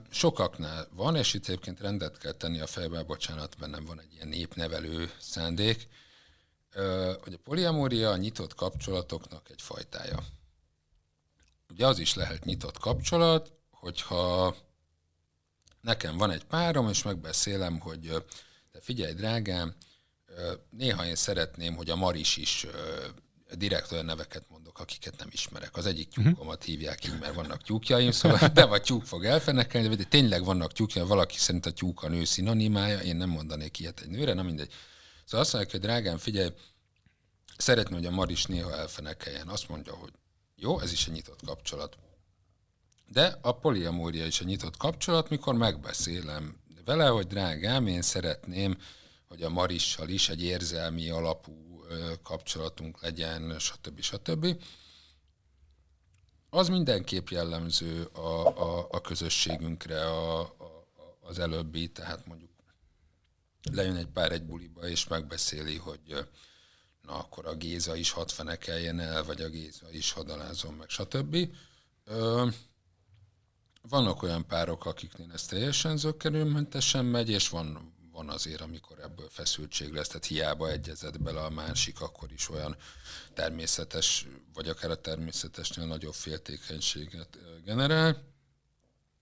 sokaknál van, és itt egyébként rendet kell tenni a fejben, bocsánat, bennem van egy ilyen népnevelő szándék, hogy a poliamória a nyitott kapcsolatoknak egy fajtája. Ugye az is lehet nyitott kapcsolat, hogyha nekem van egy párom, és megbeszélem, hogy de figyelj, drágám, néha én szeretném, hogy a Maris is direkt olyan neveket mondok, akiket nem ismerek. Az egyik mhm. tyúkomat hívják így, mert vannak tyúkjaim, szóval de vagy tyúk fog elfenekelni, de tényleg vannak tyúkja, valaki szerint a tyúk a nő szinonimája, én nem mondanék ilyet egy nőre, nem mindegy. Szóval azt mondják, hogy drágám, figyelj, szeretném, hogy a Maris néha elfenekeljen. Azt mondja, hogy jó, ez is egy nyitott kapcsolat. De a poliamória is egy nyitott kapcsolat, mikor megbeszélem vele, hogy drágám, én szeretném, hogy a Marissal is egy érzelmi alapú kapcsolatunk legyen, stb. stb. Az mindenképp jellemző a, a, a közösségünkre, a, a, az előbbi, tehát mondjuk lejön egy pár egy buliba, és megbeszéli, hogy na akkor a Géza is hat fenekeljen el, vagy a Géza is hadalázom meg, stb. Ö, vannak olyan párok, akiknél ez teljesen zöggenőmentesen megy, és van, van azért, amikor ebből feszültség lesz, tehát hiába egyezett bele a másik, akkor is olyan természetes, vagy akár a természetesnél nagyobb féltékenységet generál.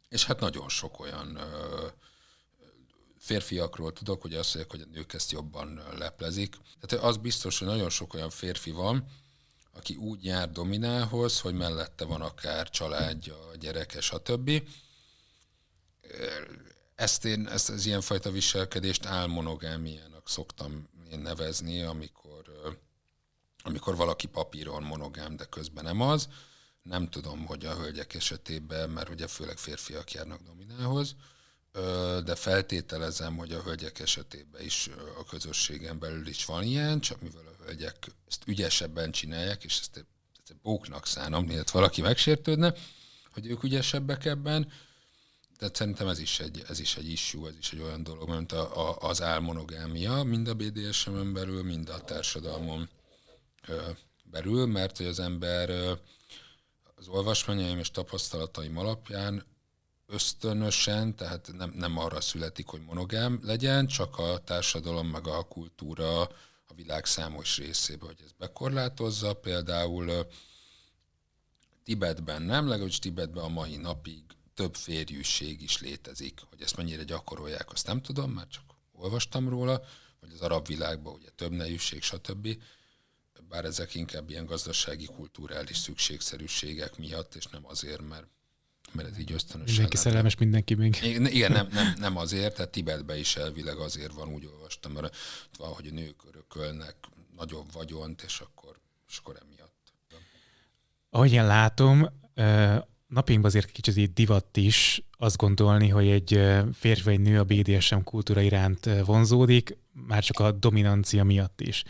És hát nagyon sok olyan ö, férfiakról tudok, hogy azt mondják, hogy a nők ezt jobban leplezik. Tehát az biztos, hogy nagyon sok olyan férfi van, aki úgy jár dominához, hogy mellette van akár családja, gyereke, stb. Ezt én, ezt az ilyenfajta viselkedést álmonogámiának szoktam én nevezni, amikor, amikor valaki papíron monogám, de közben nem az. Nem tudom, hogy a hölgyek esetében, mert ugye főleg férfiak járnak dominához, de feltételezem, hogy a hölgyek esetében is a közösségen belül is van ilyen, csak mivel a hölgyek ezt ügyesebben csinálják, és ezt, ezt bóknak szánom, miért valaki megsértődne, hogy ők ügyesebbek ebben, de szerintem ez is egy, ez is egy issue, ez is egy olyan dolog, mint a, a, az álmonogámia, mind a BDSM-en belül, mind a társadalmon ö, belül, mert hogy az ember ö, az olvasmányaim és tapasztalataim alapján ösztönösen, tehát nem, nem arra születik, hogy monogám legyen, csak a társadalom meg a kultúra a világ számos részébe, hogy ez bekorlátozza. Például Tibetben nem, legalábbis Tibetben a mai napig több férjűség is létezik. Hogy ezt mennyire gyakorolják, azt nem tudom, mert csak olvastam róla, vagy az arab világban ugye több nejűség, stb. Bár ezek inkább ilyen gazdasági, kulturális szükségszerűségek miatt, és nem azért, mert mert ez így ösztönösen. Mindenki szerelmes, mindenki még. Igen, nem, nem, nem azért, tehát Tibetben is elvileg azért van, úgy olvastam, mert van, hogy a nők örökölnek nagyobb vagyont, és akkor, és akkor emiatt. Ahogy én látom, napjainkban azért kicsit így divat is azt gondolni, hogy egy férfi vagy nő a BDSM kultúra iránt vonzódik, már csak a dominancia miatt is.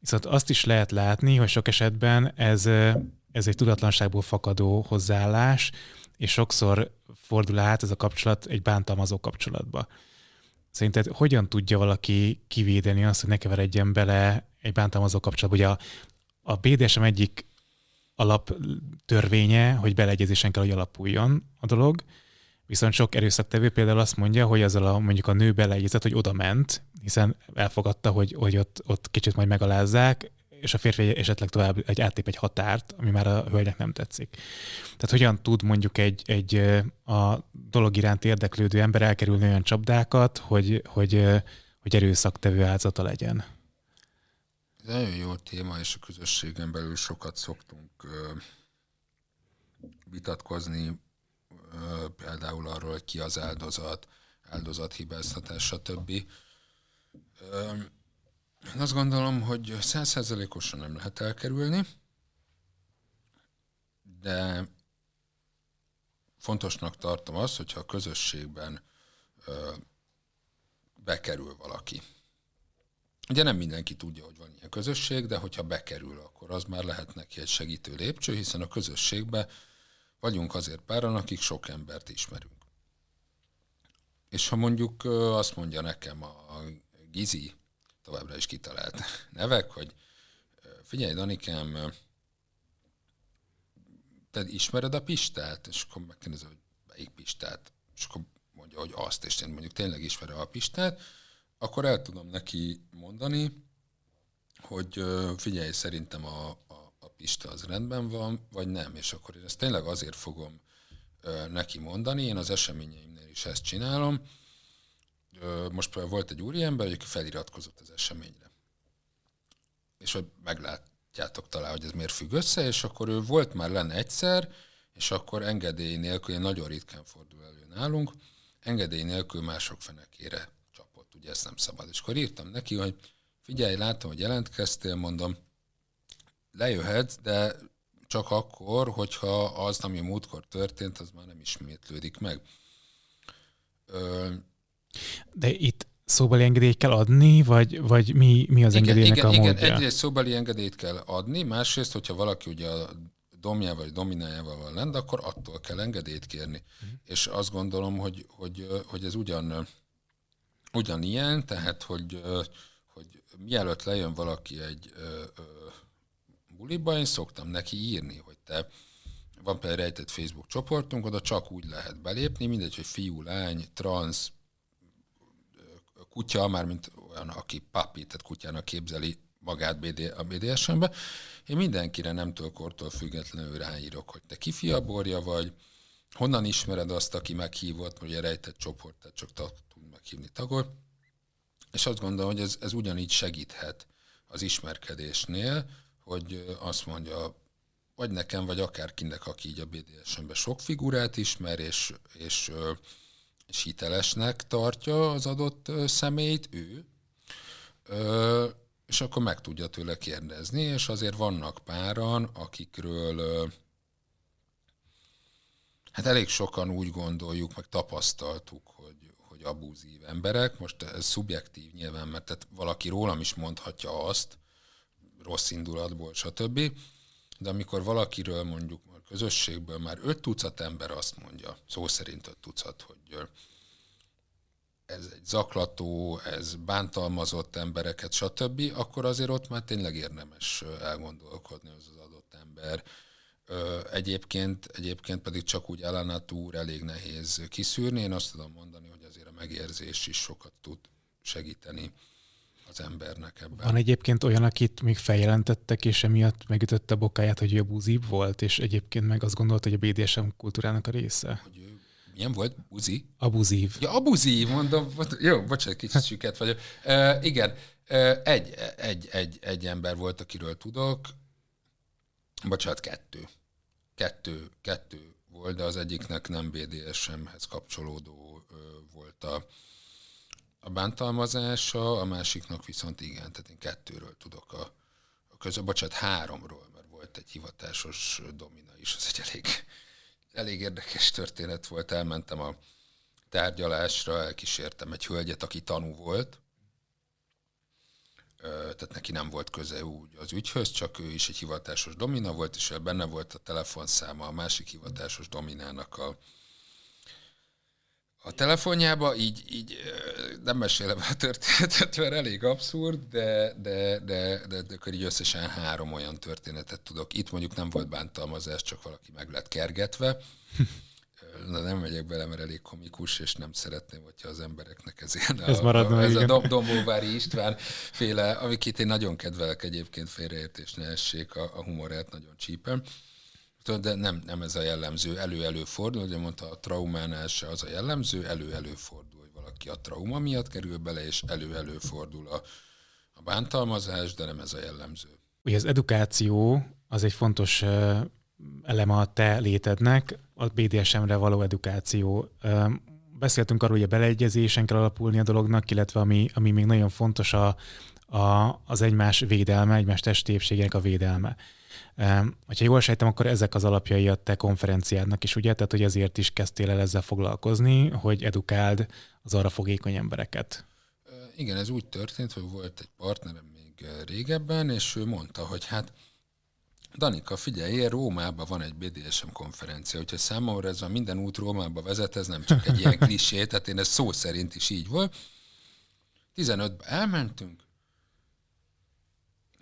Viszont azt is lehet látni, hogy sok esetben ez, ez egy tudatlanságból fakadó hozzáállás, és sokszor fordul át ez a kapcsolat egy bántalmazó kapcsolatba. Szerinted hogyan tudja valaki kivédeni azt, hogy ne keveredjen bele egy bántalmazó kapcsolatba? Ugye a, a BDSM egyik alaptörvénye, hogy beleegyezésen kell, hogy alapuljon a dolog, viszont sok erőszaktevő például azt mondja, hogy azzal a, mondjuk a nő beleegyezett, hogy oda ment, hiszen elfogadta, hogy, hogy ott, ott kicsit majd megalázzák, és a férfi esetleg tovább egy áttép egy határt, ami már a hölgynek nem tetszik. Tehát hogyan tud mondjuk egy, egy a dolog iránt érdeklődő ember elkerülni olyan csapdákat, hogy, hogy, hogy erőszaktevő áldozata legyen? Ez nagyon jó téma, és a közösségen belül sokat szoktunk vitatkozni, például arról, ki az áldozat, áldozathibáztatás, stb. Én azt gondolom, hogy százszerzelékosan nem lehet elkerülni, de fontosnak tartom azt, hogyha a közösségben ö, bekerül valaki. Ugye nem mindenki tudja, hogy van ilyen közösség, de hogyha bekerül, akkor az már lehet neki egy segítő lépcső, hiszen a közösségben vagyunk azért páran, akik sok embert ismerünk. És ha mondjuk azt mondja nekem a Gizi, továbbra is kitalált nevek, hogy figyelj, Danikám, te ismered a Pistát? És akkor megkérdezem, hogy melyik Pistát? És akkor mondja, hogy azt, és én mondjuk tényleg ismerem a Pistát, akkor el tudom neki mondani, hogy figyelj, szerintem a, a, a Pista az rendben van, vagy nem, és akkor én ezt tényleg azért fogom neki mondani, én az eseményeimnél is ezt csinálom, most például volt egy úriember, aki feliratkozott az eseményre. És hogy meglátjátok talán, hogy ez miért függ össze, és akkor ő volt már lenne egyszer, és akkor engedély nélkül, nagyon ritkán fordul elő nálunk, engedély nélkül mások fenekére csapott, ugye ezt nem szabad. És akkor írtam neki, hogy figyelj, látom, hogy jelentkeztél, mondom, lejöhetsz, de csak akkor, hogyha az, ami múltkor történt, az már nem ismétlődik meg. De itt szóbeli engedélyt kell adni, vagy, vagy mi, mi az igen, engedélynek igen, a módja? Igen, egyrészt szóbeli engedélyt kell adni, másrészt, hogyha valaki ugye a domjával vagy dominájával van lent, akkor attól kell engedélyt kérni. Uh-huh. És azt gondolom, hogy, hogy, hogy ez ugyan, ugyanilyen, tehát hogy, hogy mielőtt lejön valaki egy buliba, én szoktam neki írni, hogy te van például rejtett Facebook csoportunk, oda csak úgy lehet belépni, mindegy, hogy fiú, lány, trans, kutya, mármint olyan, aki papi, tehát kutyának képzeli magát BD, a BDSM-be. Én mindenkire nemtől kortól függetlenül ráírok, hogy te kifiaborja vagy, honnan ismered azt, aki meghívott, hogy rejtett csoport, tehát csak tud meghívni tagot. És azt gondolom, hogy ez, ez ugyanígy segíthet az ismerkedésnél, hogy azt mondja, vagy nekem, vagy akárkinek, aki így a BDSM-ben sok figurát ismer, és, és és hitelesnek tartja az adott személyt, ő, és akkor meg tudja tőle kérdezni, és azért vannak páran, akikről hát elég sokan úgy gondoljuk, meg tapasztaltuk, hogy, hogy abúzív emberek. Most ez szubjektív nyilván, mert tehát valaki rólam is mondhatja azt, rossz indulatból, stb. De amikor valakiről mondjuk közösségből már öt tucat ember azt mondja, szó szerint öt tucat, hogy ez egy zaklató, ez bántalmazott embereket, stb., akkor azért ott már tényleg érdemes elgondolkodni az az adott ember. Egyébként, egyébként pedig csak úgy ellenátúr elég nehéz kiszűrni. Én azt tudom mondani, hogy azért a megérzés is sokat tud segíteni az embernek ebben. Van egyébként olyan, akit még feljelentettek, és emiatt megütötte a bokáját, hogy ő abúzív volt, és egyébként meg azt gondolta, hogy a BDSM kultúrának a része. Hogy ő milyen volt? Buzi? Abuzív. Ja, abuzív, mondom. Jó, bocsánat, kicsit süket vagyok. Uh, igen, uh, egy, egy, egy, egy ember volt, akiről tudok. Bocsánat, kettő. Kettő, kettő volt, de az egyiknek nem BDSM-hez kapcsolódó uh, volt a, a bántalmazása, a másiknak viszont igen, tehát én kettőről tudok a, a közö, bocsánat, háromról, mert volt egy hivatásos domina is, az egy elég, elég érdekes történet volt. Elmentem a tárgyalásra, elkísértem egy hölgyet, aki tanú volt, tehát neki nem volt köze úgy az ügyhöz, csak ő is egy hivatásos domina volt, és benne volt a telefonszáma a másik hivatásos dominának a a telefonjába, így, így nem mesélem a történetet, mert elég abszurd, de, de, de, de, de akkor így összesen három olyan történetet tudok. Itt mondjuk nem volt bántalmazás, csak valaki meg lett kergetve. Na nem megyek bele, mert elég komikus, és nem szeretném, hogyha az embereknek ez ilyen ez a, a, ez igen. a Dombóvári István féle, amiket én nagyon kedvelek egyébként félreértés ne essék, a, a humorát nagyon csípem. De nem, nem ez a jellemző, elő-elő fordul, ugye mondta, a traumánál se az a jellemző, elő-elő fordul, hogy valaki a trauma miatt kerül bele, és elő-elő fordul a, a bántalmazás, de nem ez a jellemző. Ugye az edukáció az egy fontos eleme a te létednek, a BDSM-re való edukáció. Beszéltünk arról, hogy a beleegyezésen kell alapulni a dolognak, illetve ami, ami még nagyon fontos a, a, az egymás védelme, egymás testépségének a védelme. Ha jól sejtem, akkor ezek az alapjai a te konferenciádnak is, ugye? Tehát, hogy ezért is kezdtél el ezzel foglalkozni, hogy edukáld az arra fogékony embereket. Igen, ez úgy történt, hogy volt egy partnerem még régebben, és ő mondta, hogy hát Danika, figyelj, én Rómában van egy BDSM konferencia, hogyha számomra ez a minden út Rómába vezet, ez nem csak egy ilyen klisé, tehát én ez szó szerint is így volt. 15-ben elmentünk,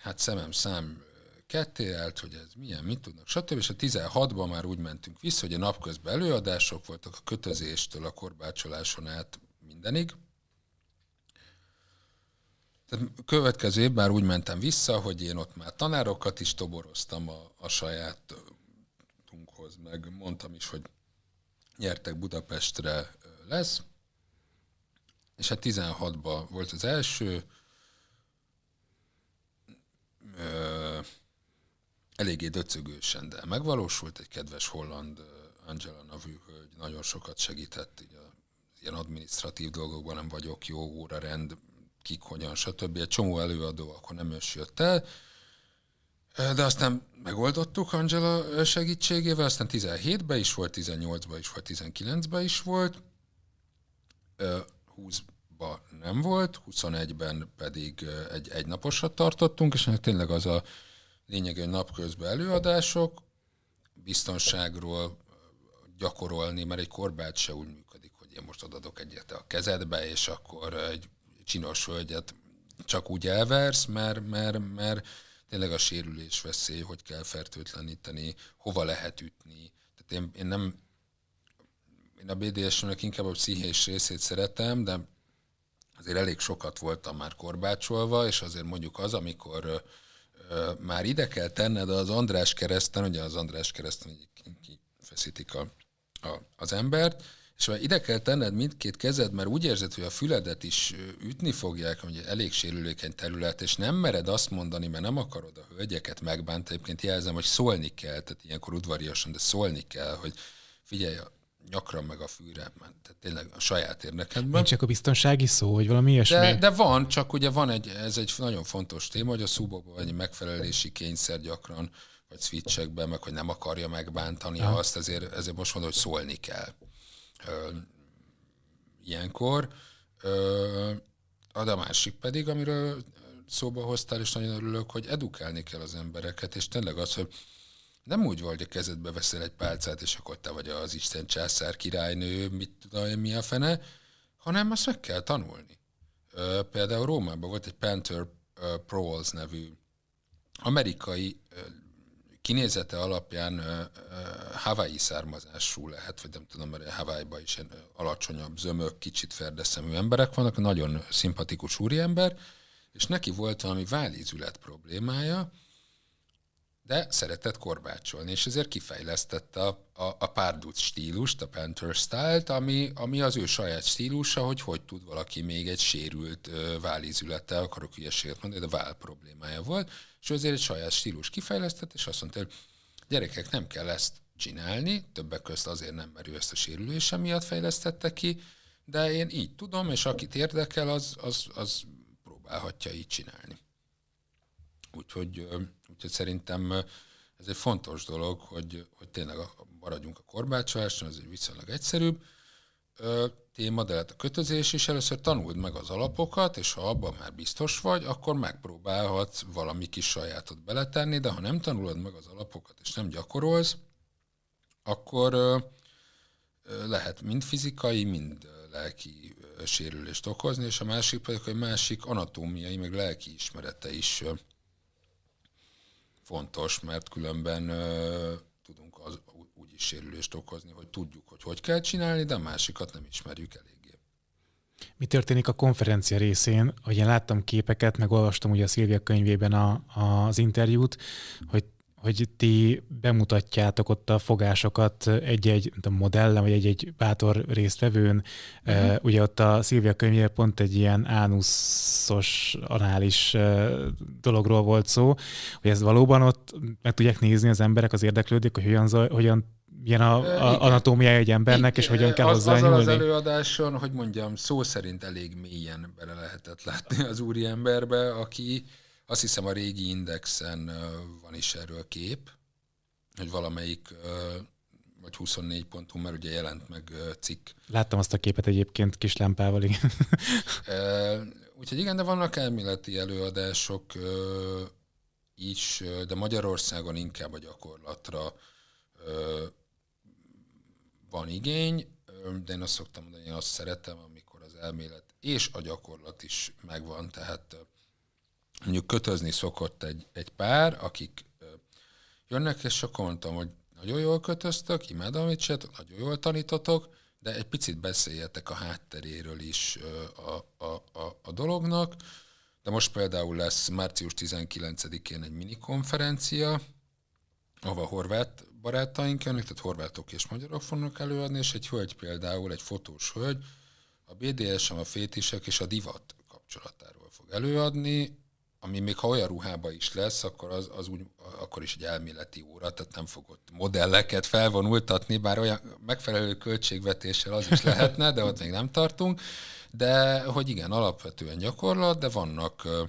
hát szemem szám ketté állt, hogy ez milyen, mit tudnak, stb. És a 16-ban már úgy mentünk vissza, hogy a napközben előadások voltak a kötözéstől a korbácsoláson át mindenig, tehát következő évben már úgy mentem vissza, hogy én ott már tanárokat is toboroztam a, a saját tunkhoz, meg mondtam is, hogy nyertek Budapestre lesz, és hát 16-ban volt az első, ö, eléggé döcögősen, de megvalósult. Egy kedves holland Angela nevű hölgy, nagyon sokat segített, így a, ilyen administratív dolgokban nem vagyok jó, órarend, kik, hogyan, stb. Egy csomó előadó akkor nem is jött el, de aztán megoldottuk Angela segítségével, aztán 17-ben is volt, 18-ban is volt, 19-ben is volt, 20-ban nem volt, 21-ben pedig egy egynaposat tartottunk, és tényleg az a lényeg, hogy napközben előadások, biztonságról gyakorolni, mert egy korbát se úgy működik, hogy én most odadok egyet a kezedbe, és akkor egy csinos hölgyet csak úgy elversz, mert, mert, mert tényleg a sérülés veszély, hogy kell fertőtleníteni, hova lehet ütni. Tehát én, én nem, én a BDSM-nek inkább a pszichés részét szeretem, de azért elég sokat voltam már korbácsolva, és azért mondjuk az, amikor már ide kell tenned az András kereszten, ugye az András kereszten kifeszítik a, a, az embert, és már ide kell tenned mindkét kezed, mert úgy érzed, hogy a füledet is ütni fogják, hogy elég sérülékeny terület, és nem mered azt mondani, mert nem akarod a hölgyeket megbántani. Egyébként jelzem, hogy szólni kell, tehát ilyenkor udvariasan, de szólni kell, hogy figyelj, nyakra meg a fűre, tehát tényleg a saját érdekedben. Nincs csak a biztonsági szó, hogy valami ilyesmi? De, de van, csak ugye van egy, ez egy nagyon fontos téma, hogy a szubokban egy megfelelési kényszer gyakran, vagy switchekben, meg hogy nem akarja megbántani ha. azt, ezért, ezért most mondom, hogy szólni kell ilyenkor. A másik pedig, amiről szóba hoztál, és nagyon örülök, hogy edukálni kell az embereket, és tényleg az, hogy nem úgy vagy, hogy kezedbe veszel egy pálcát, és akkor te vagy az Isten császár királynő, mit tudom én, mi a fene, hanem azt meg kell tanulni. Például Rómában volt egy Panther Proles nevű amerikai kinézete alapján uh, Hawaii származású lehet, vagy nem tudom, mert Hawaii-ban is alacsonyabb, zömök, kicsit ferdeszemű emberek vannak, nagyon szimpatikus úriember, és neki volt valami vállízület problémája, de szeretett korbácsolni, és ezért kifejlesztette a, a, a párduc stílust, a Panther style ami, ami az ő saját stílusa, hogy hogy tud valaki még egy sérült uh, vállízülettel, akarok hülyeséget mondani, de váll problémája volt, és azért egy saját stílus kifejlesztett, és azt mondta, hogy gyerekek, nem kell ezt csinálni, többek közt azért nem, mert ő ezt a sérülése miatt fejlesztette ki, de én így tudom, és akit érdekel, az, az, az próbálhatja így csinálni. Úgyhogy, úgyhogy szerintem ez egy fontos dolog, hogy, hogy tényleg maradjunk a korbácsoláson, ez egy viszonylag egyszerűbb téma, de lehet a kötözés is. Először tanuld meg az alapokat, és ha abban már biztos vagy, akkor megpróbálhatsz valami kis sajátot beletenni, de ha nem tanulod meg az alapokat, és nem gyakorolsz, akkor lehet mind fizikai, mind lelki sérülést okozni, és a másik pedig, hogy másik anatómiai, meg lelki ismerete is fontos, mert különben tudunk az, úgy is sérülést okozni, hogy tudjuk, hogy hogy kell csinálni, de a másikat nem ismerjük eléggé. Mi történik a konferencia részén? Hogy én láttam képeket, meg olvastam ugye a Szilvia könyvében a, az interjút, hogy hogy ti bemutatjátok ott a fogásokat egy-egy modellen, vagy egy-egy bátor résztvevőn. Uh-huh. Uh, ugye ott a Szilvia könyvében pont egy ilyen ánuszos, anális uh, dologról volt szó, hogy ez valóban ott meg tudják nézni az emberek, az érdeklődik, hogy hogyan, hogyan milyen a, a anatómiája egy embernek, és hogyan kell hozzá az, az előadáson, hogy mondjam, szó szerint elég mélyen bele lehetett látni az úri emberbe, aki azt hiszem a régi indexen van is erről kép, hogy valamelyik vagy 24 pontunk, mert ugye jelent meg cikk. Láttam azt a képet egyébként kis lámpával, igen. Úgyhogy igen, de vannak elméleti előadások is, de Magyarországon inkább a gyakorlatra van igény, de én azt szoktam mondani, én azt szeretem, amikor az elmélet és a gyakorlat is megvan, tehát mondjuk kötözni szokott egy, egy pár, akik jönnek, és akkor mondtam, hogy nagyon jól kötöztök, imádom, amit csináltok, nagyon jól tanítotok, de egy picit beszéljetek a hátteréről is a, a, a, a dolognak. De most például lesz március 19-én egy mini konferencia, ahova horvát barátaink jönnek, tehát horvátok és magyarok fognak előadni, és egy hölgy például, egy fotós hölgy, a BDSM, a fétisek és a divat kapcsolatáról fog előadni, ami még ha olyan ruhába is lesz, akkor, az, az úgy, akkor is egy elméleti óra, tehát nem fogod modelleket felvonultatni, bár olyan megfelelő költségvetéssel az is lehetne, de ott még nem tartunk. De hogy igen, alapvetően gyakorlat, de vannak ö,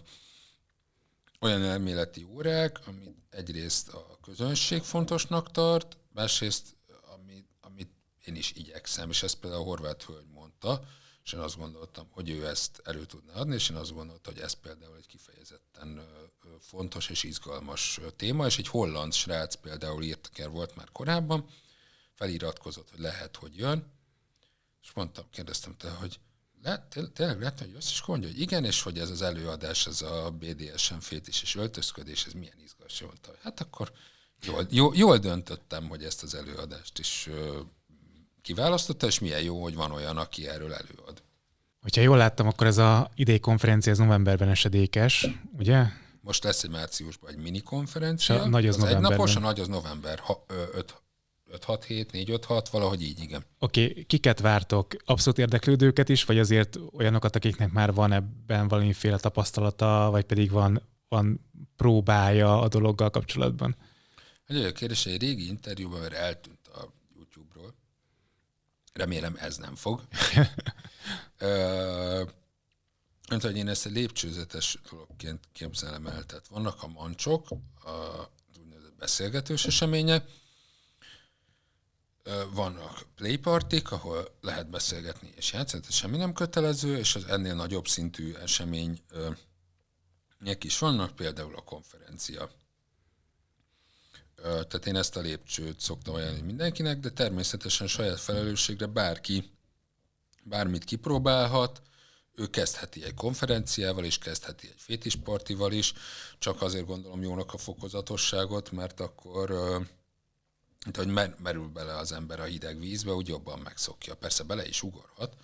olyan elméleti órák, amit egyrészt a közönség fontosnak tart, másrészt amit, amit én is igyekszem, és ezt például a horvát hölgy mondta, és én azt gondoltam, hogy ő ezt elő tudna adni, és én azt gondoltam, hogy ez például egy kifejezetten fontos és izgalmas téma, és egy holland srác például írtaker volt már korábban, feliratkozott, hogy lehet, hogy jön, és mondtam, kérdeztem te, hogy lehet, tényleg lehet, hogy jössz, és mondja, hogy igen, és hogy ez az előadás, ez a BDSM fétis és öltözködés, ez milyen izgalmas. Mondta, hát akkor jól, jól, jól döntöttem, hogy ezt az előadást is kiválasztotta, és milyen jó, hogy van olyan, aki erről előad. Hogyha jól láttam, akkor ez a idei konferencia ez novemberben esedékes, ugye? Most lesz egy márciusban egy mini konferencia. A nagy az, az egy napos, a nagy az november 5-6-7, 4-5-6, valahogy így, igen. Oké, okay. kiket vártok? Abszolút érdeklődőket is, vagy azért olyanokat, akiknek már van ebben valamiféle tapasztalata, vagy pedig van, van próbája a dologgal kapcsolatban? Egy olyan kérdés, egy régi interjúban, mert eltűnt Remélem ez nem fog. Mint hogy én ezt egy lépcsőzetes dologként képzelem el. Tehát vannak a mancsok, a úgynevezett beszélgetős események, vannak playpartik, ahol lehet beszélgetni és játszani, tehát semmi nem kötelező, és az ennél nagyobb szintű események is vannak, például a konferencia tehát én ezt a lépcsőt szoktam ajánlani mindenkinek, de természetesen saját felelősségre bárki bármit kipróbálhat, ő kezdheti egy konferenciával is, kezdheti egy fétispartival is, csak azért gondolom jónak a fokozatosságot, mert akkor mint hogy merül bele az ember a hideg vízbe, úgy jobban megszokja. Persze bele is ugorhat.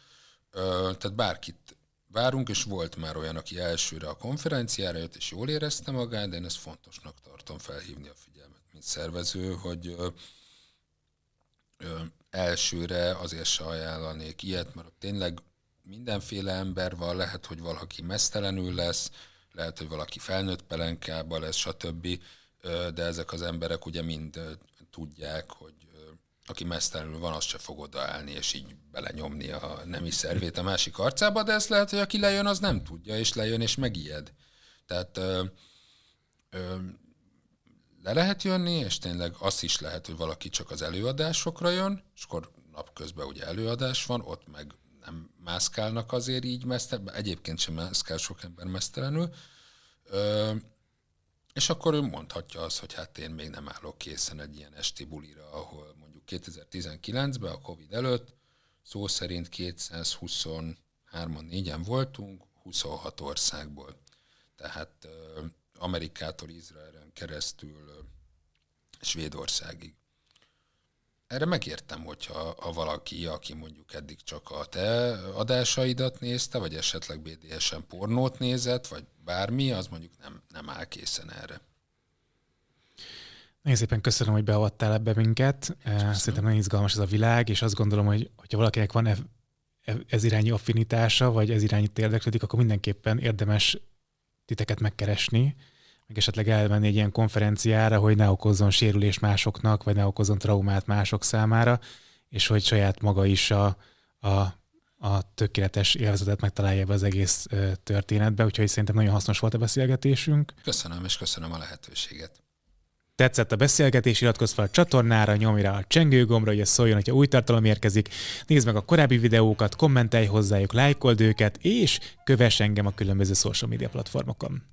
Tehát bárkit várunk, és volt már olyan, aki elsőre a konferenciára jött, és jól érezte magát, de én ezt fontosnak tartom felhívni a figyelmet szervező, hogy ö, ö, elsőre azért se ajánlanék ilyet, mert tényleg mindenféle ember van, lehet, hogy valaki mesztelenül lesz, lehet, hogy valaki felnőtt pelenkába lesz, stb. De ezek az emberek ugye mind tudják, hogy aki mesztelenül van, az se fog odaállni, és így belenyomni a nemi szervét a másik arcába, de ez lehet, hogy aki lejön, az nem tudja, és lejön, és megijed. Tehát ö, ö, le lehet jönni, és tényleg az is lehet, hogy valaki csak az előadásokra jön, és akkor napközben ugye előadás van, ott meg nem mászkálnak azért így mesztelenül, egyébként sem mászkál sok ember mesztelenül, Ö, és akkor ő mondhatja azt, hogy hát én még nem állok készen egy ilyen esti bulira, ahol mondjuk 2019-ben, a Covid előtt, szó szerint 223-an, 4-en voltunk, 26 országból. Tehát Amerikától Izraelen keresztül Svédországig. erre megértem, hogyha ha valaki, aki mondjuk eddig csak a te adásaidat nézte, vagy esetleg BDSM pornót nézett, vagy bármi, az mondjuk nem, nem áll készen erre. Nagyon szépen köszönöm, hogy beavattál ebbe minket. Köszönöm. Szerintem nagyon izgalmas ez a világ, és azt gondolom, hogy hogyha valakinek van e, e, ez irányú affinitása, vagy ez irányú érdeklődik, akkor mindenképpen érdemes titeket megkeresni, meg esetleg elmenni egy ilyen konferenciára, hogy ne okozzon sérülés másoknak, vagy ne okozzon traumát mások számára, és hogy saját maga is a, a, a tökéletes élvezetet megtalálja ebbe az egész történetbe, úgyhogy szerintem nagyon hasznos volt a beszélgetésünk. Köszönöm, és köszönöm a lehetőséget. Tetszett a beszélgetés, iratkozz fel a csatornára, nyomj rá a csengőgombra, hogy ez szóljon, hogyha új tartalom érkezik. Nézd meg a korábbi videókat, kommentelj hozzájuk, lájkold őket, és kövess engem a különböző social media platformokon.